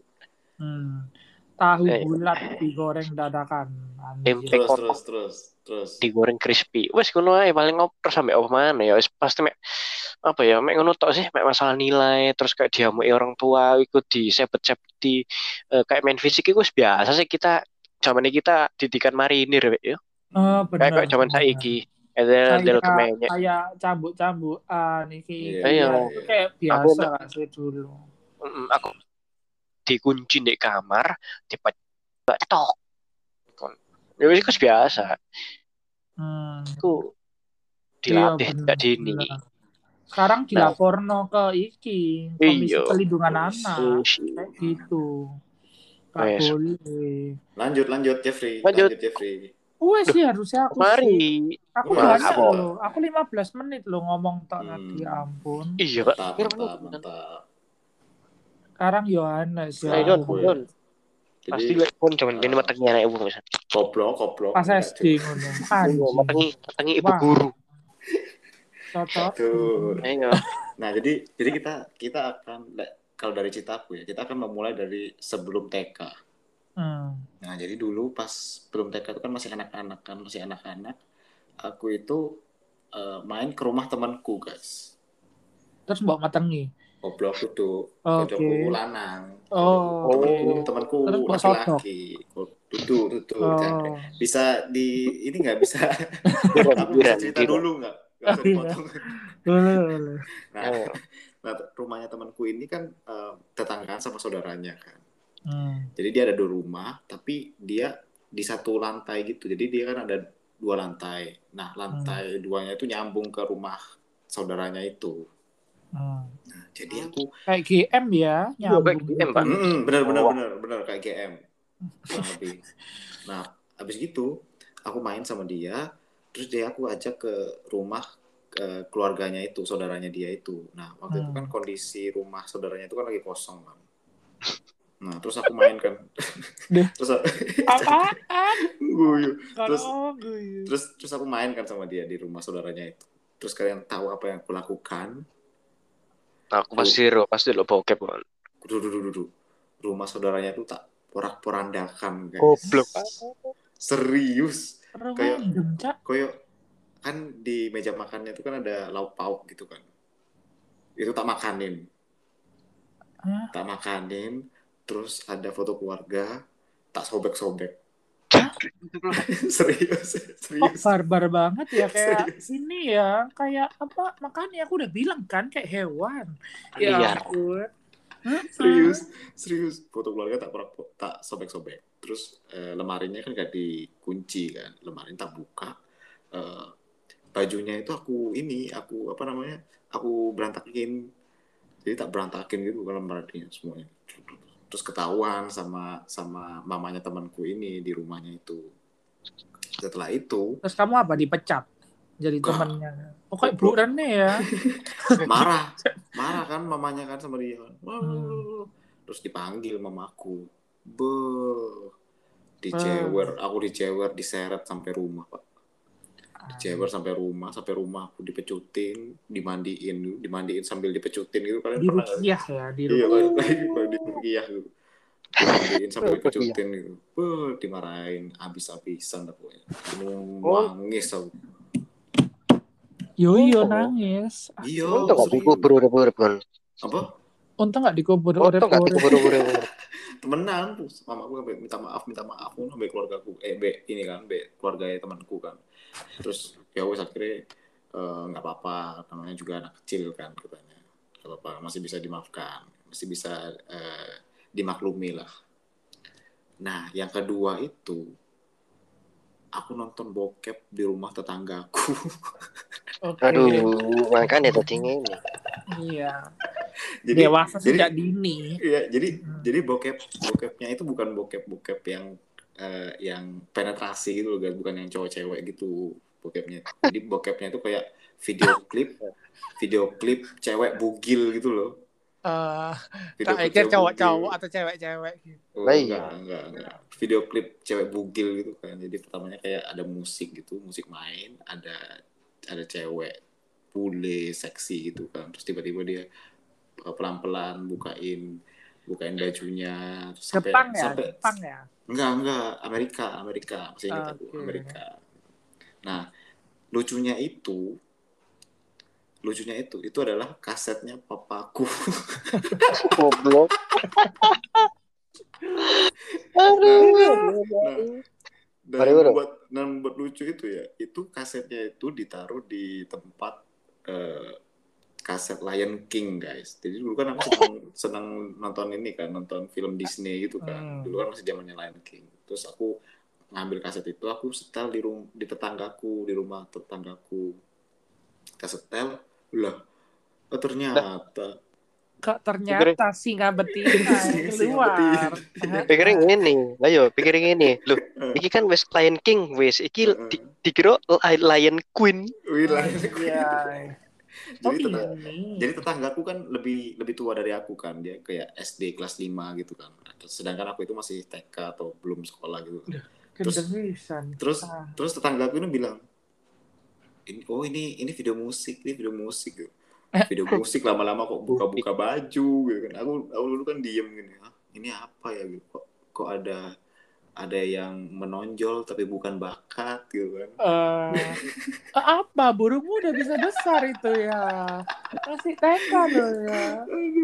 Hmm. Tahu Eh. bulat digoreng dadakan. Tempe. terus kotak. terus terus terus digoreng crispy wes ngono ae paling ngoper sampai apa mana ya wis pasti mek apa ya mek ngono tok sih mek masalah nilai terus kayak diamuki orang tua ikut di sepet-sepeti eh, kayak main fisik itu biasa sih kita zaman ini kita didikan marinir ya Oh, kayak bener. kayak zaman saiki ada del kayak cambuk-cambukan iki. Iya, Iya, iya. itu kayak Aku biasa nggak- kan sih dulu. Mm, aku dikunci di kamar cepat tok ya wis iku biasa Hmm. aku Iya, dilatih tidak dini bener. Sekarang dilaporno ke iki Komisi Iya. Pelindungan Anak Oh, kayak gitu. Gak Wes. boleh. lanjut lanjut Jeffrey Lanjut. Jeffrey Wes sih harusnya aku sih. mari Aku Wah, banyak apa? loh. Aku 15 menit loh ngomong tok Hmm. tadi ya ampun. iya pak mantap mantap Sekarang Yohanes ya. Don, ampun. Don. pasti pun cuman ini metengi anak ibu misal koplok koplok Pas SD ngono. Anjing. metengi metengi ibu guru Cocok. Tuh. ayo Nah, jadi jadi kita kita akan kalau dari ceritaku ya, kita akan memulai dari sebelum TK. Hmm. Nah, jadi dulu pas belum TK itu kan masih anak-anak kan, masih anak-anak. Aku itu eh, main ke rumah temanku, guys. Terus mbok metengi. Goblok Oke. kocokku lanang. Oh, temanku, oke. temanku laki-laki. Duduk, duduk. Oh. Bisa di ini nggak bisa bisa cerita dulu nggak? Oh, iya. dipotong. Boleh, boleh. Nah, Ayo. nah, rumahnya temanku ini kan eh, tetanggaan sama saudaranya kan. Hmm. Jadi dia ada dua rumah, tapi dia di satu lantai gitu. Jadi dia kan ada dua lantai. Nah, lantai duanya itu nyambung ke rumah saudaranya itu. Hmm. Nah, jadi aku, Kayak GM ya, Iya, kayak nyambung. GM, Pak. Mm-mm, bener bener Oh. bener bener kayak GM. Lebih. Nah, habis gitu aku main sama dia, terus dia aku ajak ke rumah ke keluarganya itu, saudaranya dia itu. Nah, waktu itu Hmm. kan kondisi rumah saudaranya itu kan lagi kosong kan. Nah, terus aku main kan. Terus Apaan? guyu. Terus- terus terus aku main kan sama dia di rumah saudaranya itu terus kalian tahu apa yang aku lakukan aku pasti lo pasti lo bokep kan duduk rumah saudaranya tuh tak porak-porandakan guys. Goblok. Serius. Kayak-. Koyo kan di meja makannya itu kan ada lauk pauk gitu kan. Itu tak makanin. Hah? Tak makanin, terus ada foto keluarga, tak sobek-sobek. serius, Kok serius. barbar banget ya kayak Serius. ini ya kayak apa makanya aku udah bilang kan kayak hewan. Ya Liar. ampun. Serius serius. Foto keluarga tak pernah tak sobek-sobek. Terus eh, lemarinya kan gak dikunci kan lemari tak buka. Eh, bajunya itu aku ini aku apa namanya aku berantakin. Jadi tak berantakin gitu kan lemarinya semuanya terus ketahuan sama sama mamanya temanku ini di rumahnya itu. Setelah itu terus kamu apa? Dipecat? Jadi Enggak. temannya? Oh kayak burannya ya? Marah. Marah kan mamanya kan sama dia. Hmm. terus dipanggil mamaku. Be dicewer. Aku dicewer diseret sampai rumah pak dicewer sampai rumah sampai rumah aku dipecutin dimandiin dimandiin sambil dipecutin gitu kalian di pernah nggak? rukiah ya di iya lagi di rukiah gitu. Dimandiin sambil dipecutin gitu. Be dimarahin habis-habisan dah pokoknya. Oh. nangis aku. Yo yo Oh. nangis. Iya Untung gak dikubur kan. apa? Untung nggak dikubur oleh Untung gak dikubur temenan terus mamaku sampai minta maaf minta maaf aku sampai keluargaku eh be ini kan be keluarga temanku kan terus ya wes akhirnya eh, nggak apa-apa namanya juga anak kecil kan katanya nggak apa-apa masih bisa dimaafkan masih bisa eh, dimaklumi lah nah yang kedua itu aku nonton bokep di rumah tetanggaku Oke. Aduh, makanya tadi ini. iya jadi dewasa jadi- sejak dini Iya, jadi Hmm. jadi bokep bokepnya itu bukan bokep bokep yang eh, yang penetrasi gitu loh, guys. bukan yang cowok-cewek gitu bokepnya. Jadi bokepnya itu kayak video klip, video klip cewek bugil gitu loh. Eh, Video tak pikir cewek cowok-cowok atau cewek-cewek gitu. Oh, iya. enggak, enggak, enggak. Video klip cewek bugil gitu kan. Jadi pertamanya kayak ada musik gitu, musik main, ada ada cewek bule seksi gitu kan. Terus tiba-tiba dia uh, pelan-pelan bukain bukain bajunya terus sampai Jepang ya, sampai Jepang ya. Enggak enggak. Amerika Amerika. Masih ingat aku Oke. Amerika. Nah lucunya itu lucunya itu itu adalah kasetnya papaku. Goblok. nah dan Mari, bro. buat dan buat lucu itu ya itu kasetnya itu ditaruh di tempat eh, kaset Lion King guys. Jadi dulu kan aku senang, senang nonton ini kan nonton film Disney gitu kan. Hmm. dulu kan masih zamannya Lion King. Terus aku ngambil kaset itu aku setel di rum di tetanggaku di rumah tetanggaku. Kita setel lah oh, ternyata? Kok ternyata singa betina Singa keluar. Pikirin ini, ayo pikirin ini. Loh, iki kan wes Lion King wes, iki di, dikira Li- Lion Queen. Wih, Lion King. Iya. Oh jadi tetang- ini. jadi tetanggaku kan lebih lebih tua dari aku kan dia kayak SD kelas 5 gitu kan sedangkan aku itu masih TK atau belum sekolah gitu terus- Kedengisan. terus Ah. terus tetanggaku ini bilang ini oh ini ini video musik ini video musik gitu. video musik lama-lama kok buka-buka baju gitu kan aku aku dulu kan diem gini ini apa ya gitu kok kok ada ada yang menonjol tapi bukan bakat gitu kan. Eh, apa? Burungmu udah bisa besar itu ya. Masih TK loh ya.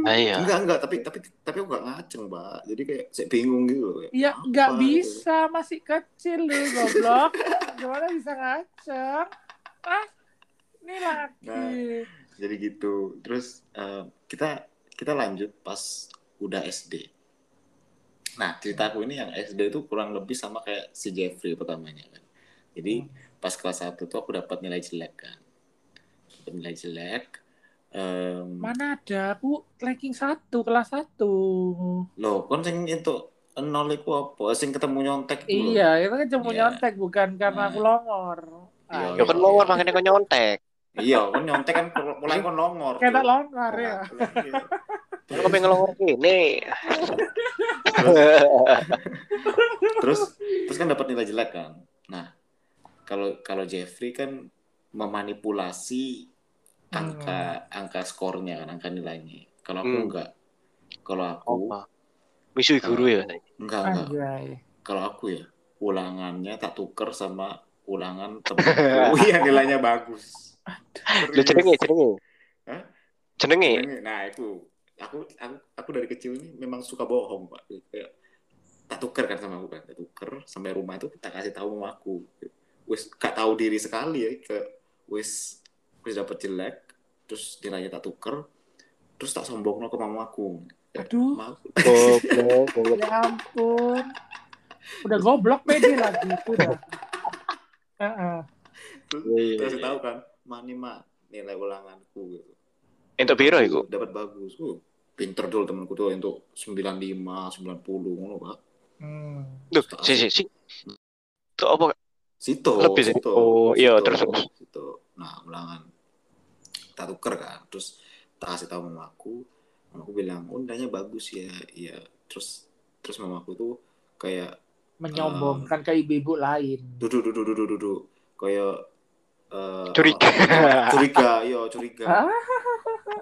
Ayo. enggak enggak tapi tapi tapi aku gak ngaceng mbak jadi kayak saya bingung gitu loh kayak, ya nggak gitu. bisa. Masih kecil lu goblok. Gimana bisa ngaceng? Ah ini laki. Nah. jadi gitu. Terus eh, kita kita lanjut pas udah SD nah ceritaku ini yang SD itu kurang lebih sama kayak si Jeffrey pertamanya kan jadi pas kelas 1 tuh aku dapat nilai jelek kan dapat nilai jelek Em, mana ada aku ranking satu kelas satu loh kon sing itu nol iku apa sing ketemu nyontek lho. iya itu kan cuma Iya. nyontek bukan karena Nah. aku longor Iya, kan longor makanya kau nyontek. iya kon nyontek kan mulai kayak tak Cuk. longor ya Kau pengen longor ini. terus terus kan dapat nilai jelek kan nah kalau kalau Jeffrey kan memanipulasi angka angka skornya kan angka nilainya kalau aku Hmm. enggak kalau aku Apa? Misui guru ya. Enggak, enggak. Kalau aku ya, ulangannya tak tuker sama ulangan temenku yang nilainya bagus. Lu jenenge jenenge. Hah? Jenenge. Jenenge. Nah, itu aku aku aku dari kecil ini memang suka bohong, Pak. Kayak tak tuker kan sama aku kan, tak tuker sampai rumah itu tak kasih tahu sama aku. Wis gak tahu diri sekali ya ke wis wis dapet jelek, terus nilainya tak tuker, terus tak sombong ke mamaku. Aduh. Ma, Goblok, goblok. Ya ampun. Udah goblok pede lagi itu udah. Heeh. terus Iya, kasih iya. tahu kan, mani mah nilai ulanganku gitu. Entuk biro iku. Dapat bagus. Uh, pinter dulu temanku tuh untuk 95, 90 ngono, Pak. Hmm. Duh, si si si. Itu apa? Sito, Lebih sih. Sito, Oh, iya, terus, terus. Sito. Nah, ulangan. Tak tuker kan, terus tak kasih tahu mamaku. Mamaku bilang, oh nilainya bagus ya, iya. Terus terus mamaku tuh kayak Menyombongkan ke ibu-ibu lain. duduk duduk duduk duduk kayak eh, Curiga. curiga, iya curiga.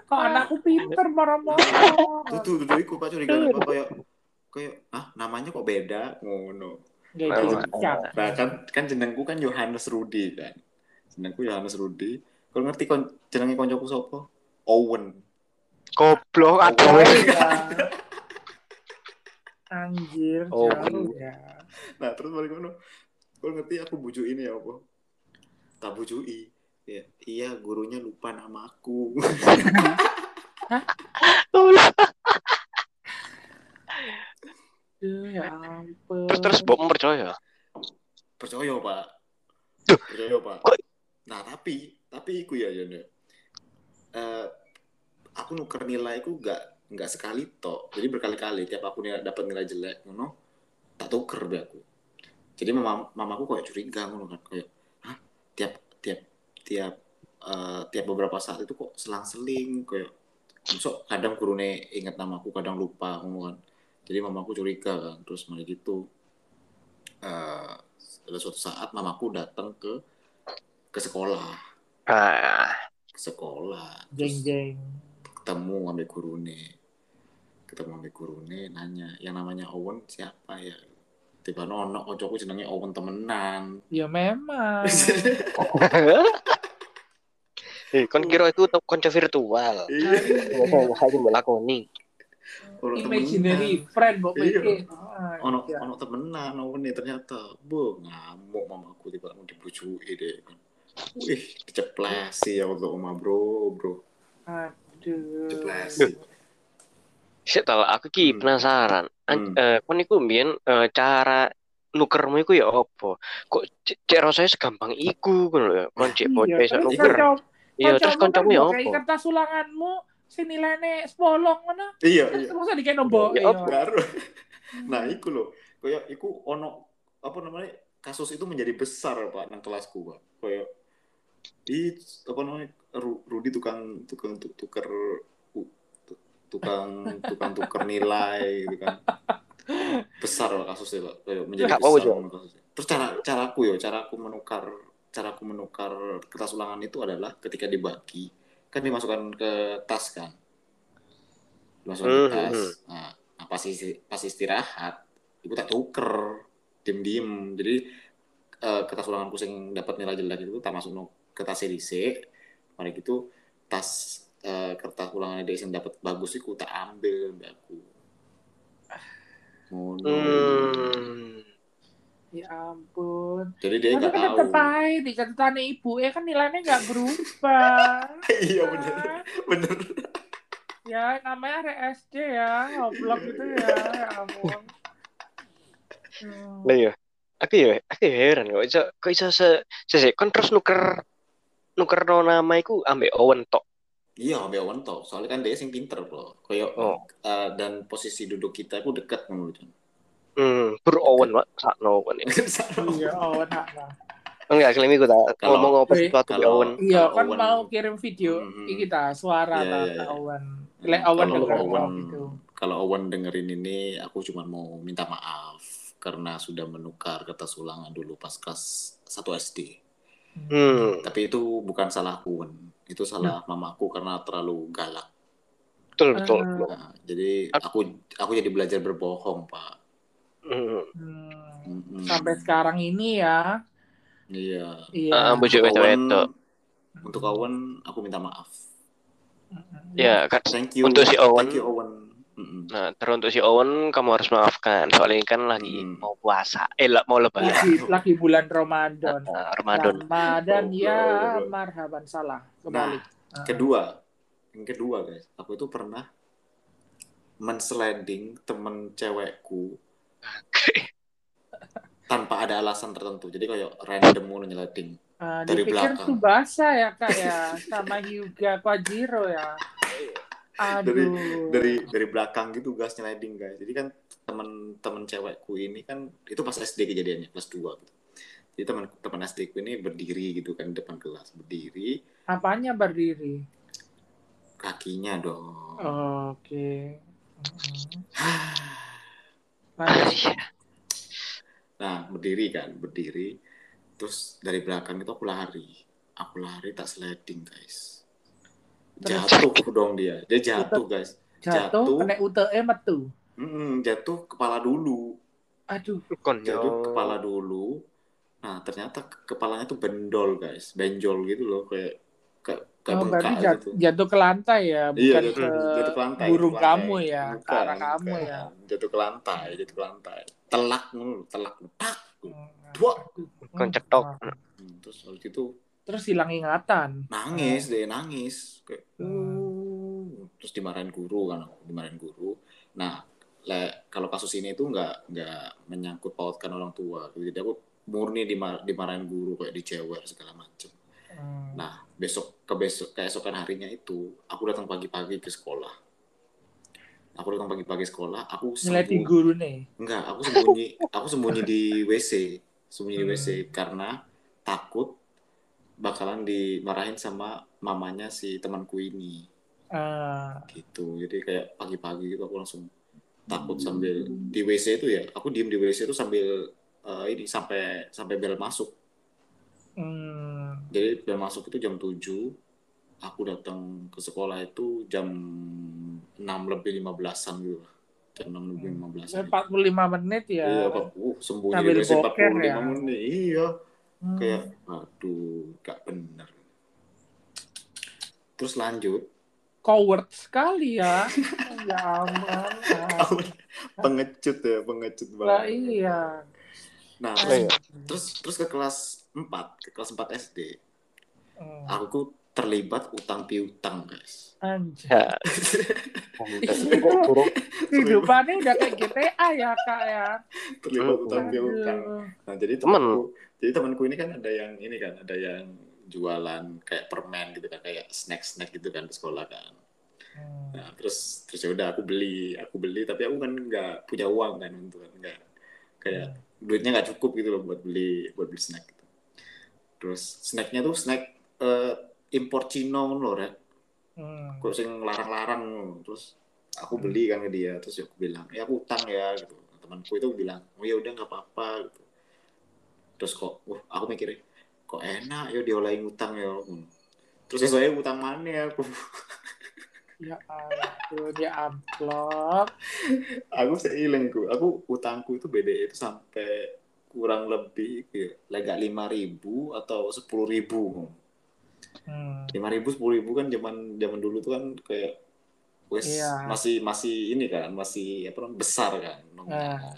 Kok anakku pinter marah-marah. Duduk duduk iku Pak curiga apa kayak kayak ah namanya kok beda ngono. Nah. Nah kan kan jenengku kan Yohanes Rudi kan. Jenengku Yohanes Rudi. Kalau ngerti kon jenenge koncoku sapa? Owen. Goblok Oh, aduh. ya. Anjir, Oh. ya. Nah terus balik ngono. Kalau ngerti aku bujuk ini ya apa? Tak bujui. Ya, iya gurunya lupa namaku. Aduh, ya ampun. Terus terus mbok percaya. Percaya pak. Duh. Percaya pak. Nah tapi tapi iku ya Yon. ya. Eh, aku nuker nilai ku gak nggak sekali tok. Jadi berkali-kali tiap aku nilai, dapat nilai jelek ngono tak tuker be aku. Jadi mama mamaku kayak curiga ngono kan kayak tiap tiap tiap eh, tiap beberapa saat itu kok selang-seling kayak Masuk kadang gurune inget namaku kadang lupa kan. Jadi mamaku curiga kan terus malah gitu eh ada suatu saat mamaku datang ke ke sekolah Ah, ke sekolah Jeng terus jeng. ketemu ambil gurune ketemu ambil gurune nanya yang namanya Owen siapa ya tiba nono ojoku jenenge Owen temenan Ya memang. eh, kon kira itu konco virtual. iya Oh, saya mau lakoni. Ono Imaginary friend mbok Iya. pikir. Ah, ono iya. ono temenan Owen nih ternyata bu ngamuk mamaku tiba mau dibujui deh kan wih diceplesi ya untuk oma bro bro Aduh. Sik tau aku ki Hmm. penasaran. An- Hmm. eh, kon iku mbiyen eh, cara nukermu iku ya apa? Kok cek rasanya segampang iku ngono lho ya. Kon cek Iya, bocah iso nuker. Iya, terus kancamu ya apa? kertas ulanganmu sing nilainya sepolong ngono. iya iya Terus masa dikene mbok. Ya iya. baru nah iku loh kayak iku ono apa namanya kasus itu menjadi besar pak nang kelasku pak kayak di apa namanya Ru- Rudi tukang tukang tu- tuker tukang tukang tuker nilai gitu kan. Besar pak kasusnya pak. Kayak menjadi Gak apa-apa, besar ngono kasusnya. terus cara caraku ya caraku menukar caraku menukar kertas ulangan itu adalah ketika dibagi kan dimasukkan ke tas kan? Dimasukkan ke Hmm, tas. hmm. nah, nah, pas pas istirahat ibu tak tuker diem diem jadi eh, kertas ulanganku sing dapat nilai jelek itu tak masuk ke tas edisi mari gitu tas eh, kertas ulangan edisi yang dapat bagus itu tak ambil mbak aku ngono Hmm. Ya ampun. jadi dia nggak kan tahu tetep aja di catatan ibu ya kan nilainya nggak berubah. iya bener bener ya namanya hari SD ya, goblok gitu ya. Ya ampun. Hmm. Lah ya. Aku ya, aku ya heran kok iso kok iso se se se- kon terus nuker nuker no nama iku ambek Owen tok. Iya ambil Owen toh soalnya kan dia sing pinter bro kayak Oh. eh, dan posisi duduk kita itu dekat Jon. Hmm, bro Owen Pak, sakno Owen ya. Iya, oh nah, nah. Enggak, klaim iku tak Kalau- ngomong apa sesuatu kalau- Owen. Iya Kalau kan Owen- mau kirim video Mhm. ini kita suara iya, ke iya. Owen. Lek Owen kalau denger Owen gitu. kalau Owen dengerin ini aku cuma mau minta maaf karena sudah menukar kertas ulangan dulu pas kelas 1 SD Hmm. tapi itu bukan salahku Wen. itu salah mamaku karena terlalu galak betul betul Eh, Nah, jadi aku aku jadi belajar berbohong pak. Hmm. hmm, sampai sekarang ini ya. Iya. Iya. Ah, bujuk Untuk wedok Untuk Owen aku minta maaf. Mm-mm. ya kan Thank you. Untuk si Owen. Thank you Owen. Mm-mm. nah terus untuk si Owen kamu harus maafkan soalnya ini kan lagi Hmm. mau puasa eh lah, mau lebaran Lagi, lagi bulan Ramadan. Nah, Ramadan Ramadan Oh, ya oh, oh. marhaban salah kembali. Ah. Kedua, yang kedua guys, aku itu pernah mensliding temen cewekku tanpa ada alasan tertentu. Jadi kayak random mau nyeleding. Ah, dari dipikir belakang. Subasa ya kak ya sama Hyuga Kwajiro ya. Aduh. Dari dari belakang gitu guys nyeleding guys. Jadi kan temen-temen cewekku ini kan itu pas SD kejadiannya kelas 2 gitu. Jadi teman teman SD ku ini berdiri gitu kan di depan kelas, berdiri, Apanya berdiri? kakinya dong. Oke. Mm-mm. Lanjut. Iya. Nah, berdiri kan, berdiri. Terus dari belakang itu aku lari. Aku lari tak sliding, guys. Terus? Jatuh dong dia. Dia jatuh, guys. Jatuh, Jatuh. kena UTE metu. Mm-mm, jatuh kepala dulu. Aduh. Konyol. Jatuh kepala dulu. Nah, ternyata ke- kepalanya tuh bendol, guys. Benjol gitu loh, kayak kayak, kayak Oh, berarti bengkak jat- gitu. jatuh ke lantai ya, Iya, bukan jatuh, ke jatuh ke lantai. burung kamu ya, ke Bukan, arah kamu bukan. ya. Jatuh ke lantai, jatuh ke lantai. Telak mulu, telak. Tak. Hmm. Dua. Koncetok. Hmm, Terus habis itu Terus hilang ingatan. nangis deh nangis kayak Hmm. "Uh." terus dimarahin guru kan dimarahin guru nah le, kalau kasus ini tuh nggak nggak menyangkut pautkan orang tua jadi aku murni dimar, dimarahin guru kayak dicewer segala macem Hmm. nah besok ke besok keesokan harinya itu aku datang pagi-pagi ke sekolah aku datang pagi-pagi sekolah aku Ngeliatin sembunyi guru nih. enggak aku sembunyi aku sembunyi di WC sembunyi di Hmm. WC karena takut bakalan dimarahin sama mamanya si temanku ini. Ah, gitu. Jadi kayak pagi-pagi gitu aku langsung takut sambil di WC itu ya aku diem di WC itu sambil eh, ini sampai sampai bel masuk. Hmm. jadi bel masuk itu jam 7 aku datang ke sekolah itu jam 6 lebih 15an gitu lah. Jam 6 lebih 15an 45 menit ya. iya uh, sembunyi WC boker 45 ya. menit. Iya Hmm. kayak aduh gak bener terus lanjut coward sekali ya. ya ampun. pengecut ya pengecut Lah banget iya. nah Oh, terus, iya. terus terus ke kelas 4 ke kelas 4 SD Hmm. aku terlibat utang piutang guys Anjir. Ya. Burung Kehidupannya udah kayak GTA ya kak ya. terlibat utang piutang nah jadi Temen. temanku jadi temanku ini kan ada yang ini kan ada yang jualan kayak permen gitu kan kayak snack snack gitu kan di sekolah kan Hmm. Nah, terus terus ya udah aku beli, aku beli tapi aku kan nggak punya uang kan untuk kan nggak kayak duitnya nggak cukup gitu loh buat beli buat beli snack gitu. Terus snacknya tuh snack eh, impor Cino loh, Rek. Hmm. Kok sing larang-larang terus aku beli kan ke dia terus aku bilang ya aku utang ya gitu temanku itu bilang oh ya udah nggak apa-apa gitu terus kok wah aku mikirnya kok enak ya diolahin utang ya terus saya utang mana ya aku Ya ampun, ya amplop. aku seilengku aku utangku itu BDE itu sampai kurang lebih ya, lega lima ribu atau sepuluh ribu Hmm. lima ribu sepuluh ribu kan zaman zaman dulu tuh kan kayak wes Iya. masih masih ini kan masih apa besar kan Ah.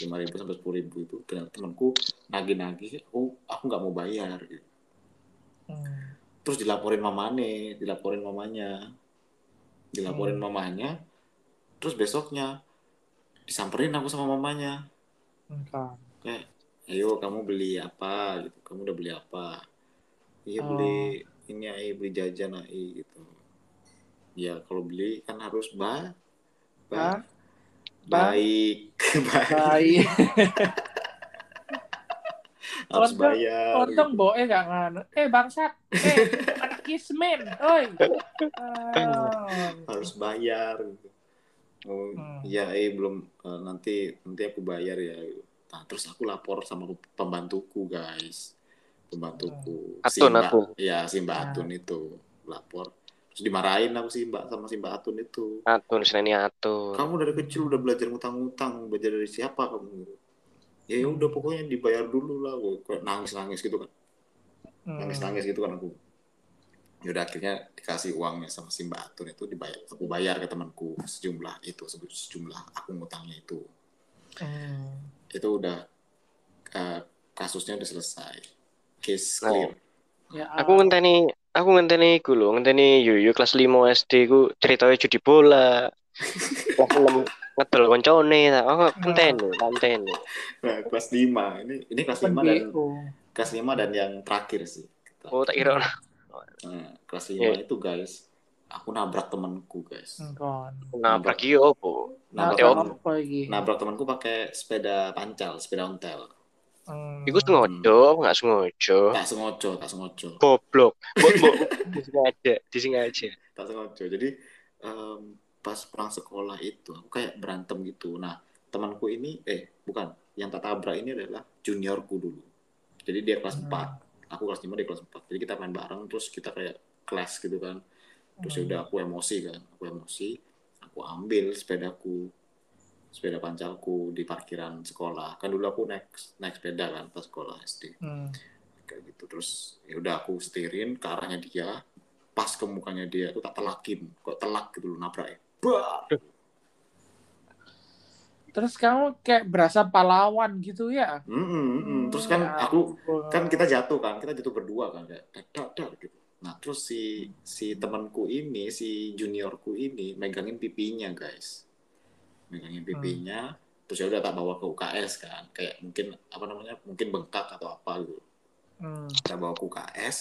Lima ribu sampai sepuluh ribu itu temanku nagih-nagih aku aku nggak mau bayar gitu. Hmm. terus dilaporin mamane dilaporin mamanya dilaporin Hmm. mamanya terus besoknya disamperin aku sama mamanya Entah. kayak ayo kamu beli apa gitu kamu udah beli apa iya Oh. beli ini ai beli jajan ai gitu ya kalau beli kan harus ba, ba- Hah? Ba- baik baik Baik. harus Untung- bayar Untung gitu. boe gak ngan. Eh bangsat. Eh anak kismin. Oi. Harus bayar oh Hmm. iya eh belum eh, nanti nanti aku bayar ya nah terus aku lapor sama pembantuku guys pembantuku Hmm. si Atun, mbak Atun. ya si mbak Ah. Atun itu lapor terus dimarahin aku sih mbak sama si mbak Atun itu. Atun seneni atun. Kamu dari kecil udah belajar ngutang-ngutang, belajar dari siapa kamu? Ya ya udah pokoknya dibayar dulu lah, gue kayak nangis-nangis gitu kan, Hmm. nangis-nangis gitu kan aku. Ya udah akhirnya dikasih uangnya sama si mbak Atun itu dibayar, aku bayar ke temanku sejumlah itu, sejumlah aku ngutangnya itu. Hmm. Itu udah eh, kasusnya udah selesai, case Oh. Ya, Aku ngenteni aku ngenteni iku lho, ngenteni Yuyu kelas 5 SD ku ceritanya judi bola. Kelas 6 ngedol koncone. Oh, ngenteni, ngenteni. Nah, kelas 5 ini ini kelas 5 dan kelas 5 dan yang terakhir sih. Oh, tak kira Nah, kelas 5 itu guys, aku nabrak temanku guys. Nabrak yo opo. Nah, Nabrak, iki? nabrak temanku pakai sepeda pancal, sepeda ontel. Hmm. Iku sengaja, apa nggak sengaja? Tak sengojo, tak sengojo, Goblok. Mbok mbok disengaja, disengaja. tak sengojo. Jadi em, pas pulang sekolah itu aku kayak berantem gitu. Nah, temanku ini eh bukan, yang tak tabrak ini adalah juniorku dulu. Jadi dia kelas Hmm. 4, aku kelas 5 dia kelas 4. Jadi kita main bareng terus kita kayak kelas gitu kan. Terus ya Hmm. udah aku emosi kan, aku emosi, aku ambil sepedaku, sepeda pancalku di parkiran sekolah. Kan dulu aku naik naik sepeda kan pas sekolah SD Hmm. kayak gitu. Terus ya udah aku setirin ke arahnya dia, pas ke mukanya dia tuh tak telakin, kok telak gitu loh nabraknya. Bah! Terus kamu kayak berasa pahlawan gitu ya? Mm, mm, mm. Terus kan Ya aku ampun. kan kita jatuh kan, kita jatuh berdua kan kayak dak dak gitu. Nah terus si si temanku ini, si juniorku ini megangin pipinya guys, megangin pipinya. Terus ya udah tak bawa ke UKS kan, kayak mungkin apa namanya, mungkin bengkak atau apa gitu. Hmm. Kita bawa ke UKS,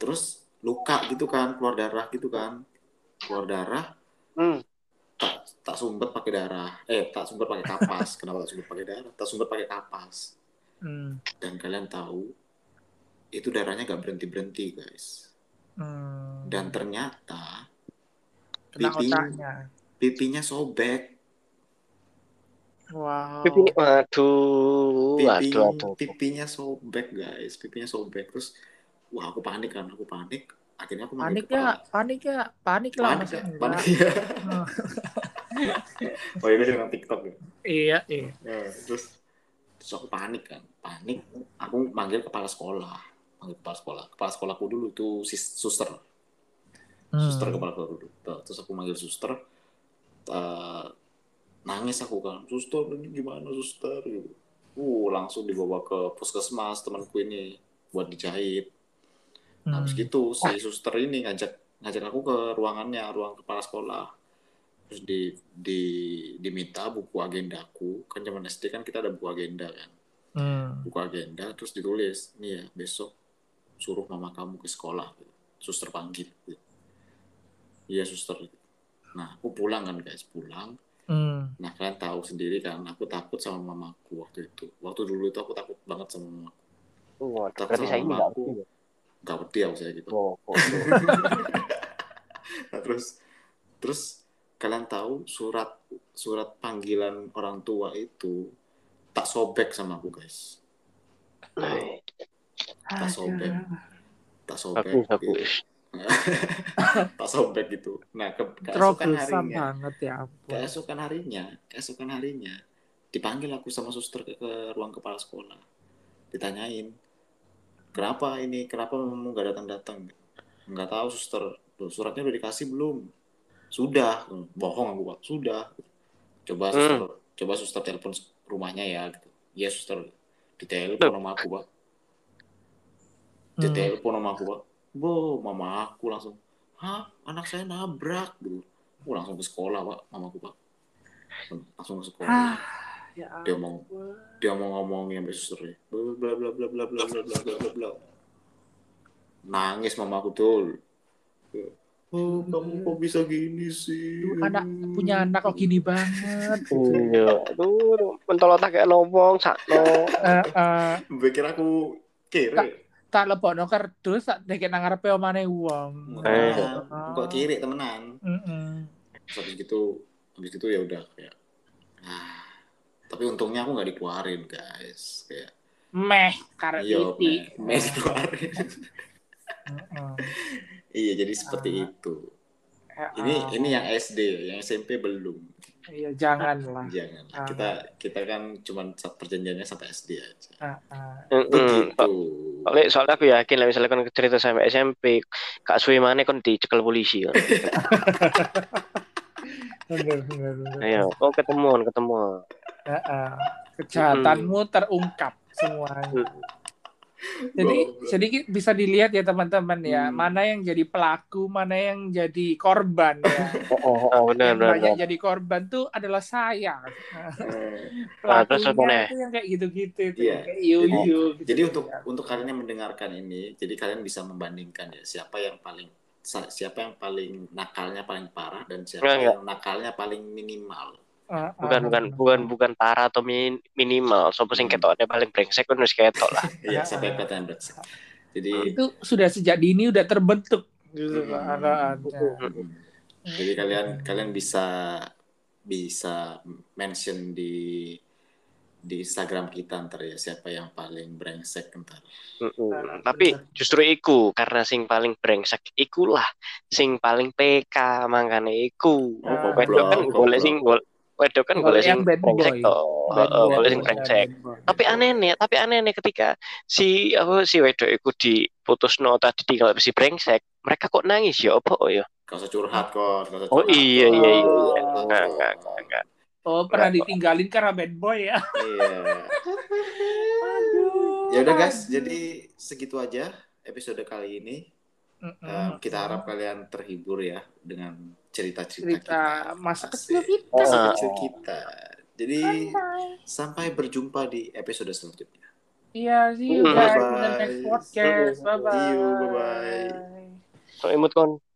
terus luka gitu kan, keluar darah gitu kan, keluar darah. Hmm. Tak tak sumbat pakai darah, eh tak sumbat pakai kapas. Kenapa tak sumbat pakai darah? Tak sumbat pakai kapas. Hmm. Dan kalian tahu itu darahnya gak berhenti berhenti guys. Hmm. Dan ternyata kena pipi- otaknya. pipinya sobek. Wow. Pipi waduh, Pipi, waduh, waduh. pipinya sobek guys, pipinya sobek. Terus wah aku panik kan, aku panik. Akhirnya aku Panik ya, panik ya, panik lah Panik ya, panik ya. Oh ini dengan TikTok ya. Iya, iya. Ya, terus terus aku panik kan, panik. Aku manggil kepala sekolah, manggil kepala sekolah. Kepala sekolahku dulu tuh sis- suster, Hmm. suster kepala sekolah dulu. Terus aku manggil suster, eh, nangis aku kan, suster ini gimana suster? Gitu. Uh, langsung dibawa ke puskesmas temanku ini buat dijahit. Nah, habis Hmm. gitu si suster ini ngajak ngajak aku ke ruangannya, ruang kepala sekolah. Terus di, di diminta buku agendaku, kan zaman SD kan kita ada buku agenda kan. Hmm. Buku agenda terus ditulis, nih ya besok suruh mama kamu ke sekolah. gitu. Suster panggil. gitu. Iya suster. Nah aku pulang kan guys, pulang. Hmm. Nah kalian tahu sendiri kan, aku takut sama mamaku waktu itu. Waktu dulu itu aku takut banget sama mamaku. Waduh, Takut sama saya mamaku. ngerti. Gak pedih aku saya gitu. Oh, oh, oh. Nah, terus terus kalian tahu surat surat panggilan orang tua itu tak sobek sama aku guys tak sobek tak sobek Bagus, gitu. tak sobek gitu. Nah ke keesokan harinya banget ya ampun. keesokan harinya keesokan harinya dipanggil aku sama suster ke, ke ruang kepala sekolah. Ditanyain kenapa ini? Kenapa kamu nggak datang datang nggak tahu suster. Loh, suratnya udah dikasih belum? Sudah. Bohong aku pak. Sudah. Coba Hmm. suster. Coba suster telepon rumahnya ya gitu. Iya suster. Ditelepon sama aku pak. Hmm. ditelepon sama aku pak bo mama aku langsung hah anak saya nabrak gitu. Aku langsung ke sekolah pak mamaku pak. Langsung ke sekolah. Ah, ya dia mau dia mau ngomongin sampai susternya. Bla bla bla bla bla bla bla bla bla bla nangis mamaku tuh oh kamu kok bisa gini sih? Duh, anak punya anak kok gini banget. Iya, aduh, mentol otak kayak lobong, sakno. Eh, eh, pikir aku kiri tak lebokno kerdus tak deket nang ngarepe omane wong. Eh. Kok kiri temenan Heeh. Terus habis gitu habis gitu ya udah kayak ah tapi untungnya aku nggak dikeluarin guys kayak Meh karet iya titik. me- me dikeluarin Heeh. Iya, jadi seperti Ah. itu. Ya, Ini ini yang SD, yang SMP belum. Iya, janganlah. Jangan. Ah. Kita kita kan cuman perjanjiannya sampai SD aja. Ah, ah. Begitu. Soalnya, soalnya aku yakin lah misalnya kan cerita sampai SMP, Kak Suwi mana kan dicekel polisi kan. Bener, bener, bener. Ayo, oh ketemuan, ketemuan. Ah, ah. Kejahatanmu terungkap semuanya. Jadi, jadi bisa dilihat ya teman-teman ya, Hmm. mana yang jadi pelaku, mana yang jadi korban ya. Oh, oh, oh benar, yang benar, banyak benar. jadi korban tuh adalah saya. Apa Pelakunya nih? itu yang kayak gitu-gitu tuh, Iya. kayak yuyu. gitu. Jadi untuk untuk kalian yang mendengarkan ini, jadi kalian bisa membandingkan ya siapa yang paling siapa yang paling nakalnya paling parah dan siapa enggak. yang nakalnya paling minimal. Ah, ah, Bukan, bukan, bukan, bukan parah atau min- minimal. Sopo sing Hmm. ketoknya paling brengsek kan wis ketok lah. Iya, Ah, ah. brengsek. Jadi Itu sudah sejak dini udah terbentuk gitu Hmm. keadaannya. mm, jadi kalian kalian bisa bisa mention di di Instagram kita ntar ya siapa yang paling brengsek ntar. Mm-mm. Nah, Tapi bener. justru iku karena sing paling brengsek ikulah sing paling PK makane iku. Ah, kan golek sing gol wedok kan Golek sing brengsek boy. toh. Golek sing brengsek. boy. Tapi aneh nih, tapi aneh nih ketika si apa si wedok iku diputus no tadi di kalau si brengsek, mereka kok nangis ya apa oh ya? Usah curhat kok. Oh iya iya iya. Oh. Enggak enggak enggak. Oh, pernah ditinggalin karena bad boy ya. Iya. Aduh. Ya udah guys, jadi segitu aja episode kali ini. Mm-mm. Eh, kita harap kalian terhibur ya dengan cerita-cerita cerita kita. masa kecil kita. Masa Ah. kecil kita. Jadi sampai berjumpa di episode selanjutnya. Iya, see you Mm. guys in the Bye-bye. next podcast. Bye bye. See you, bye-bye. So imut kon.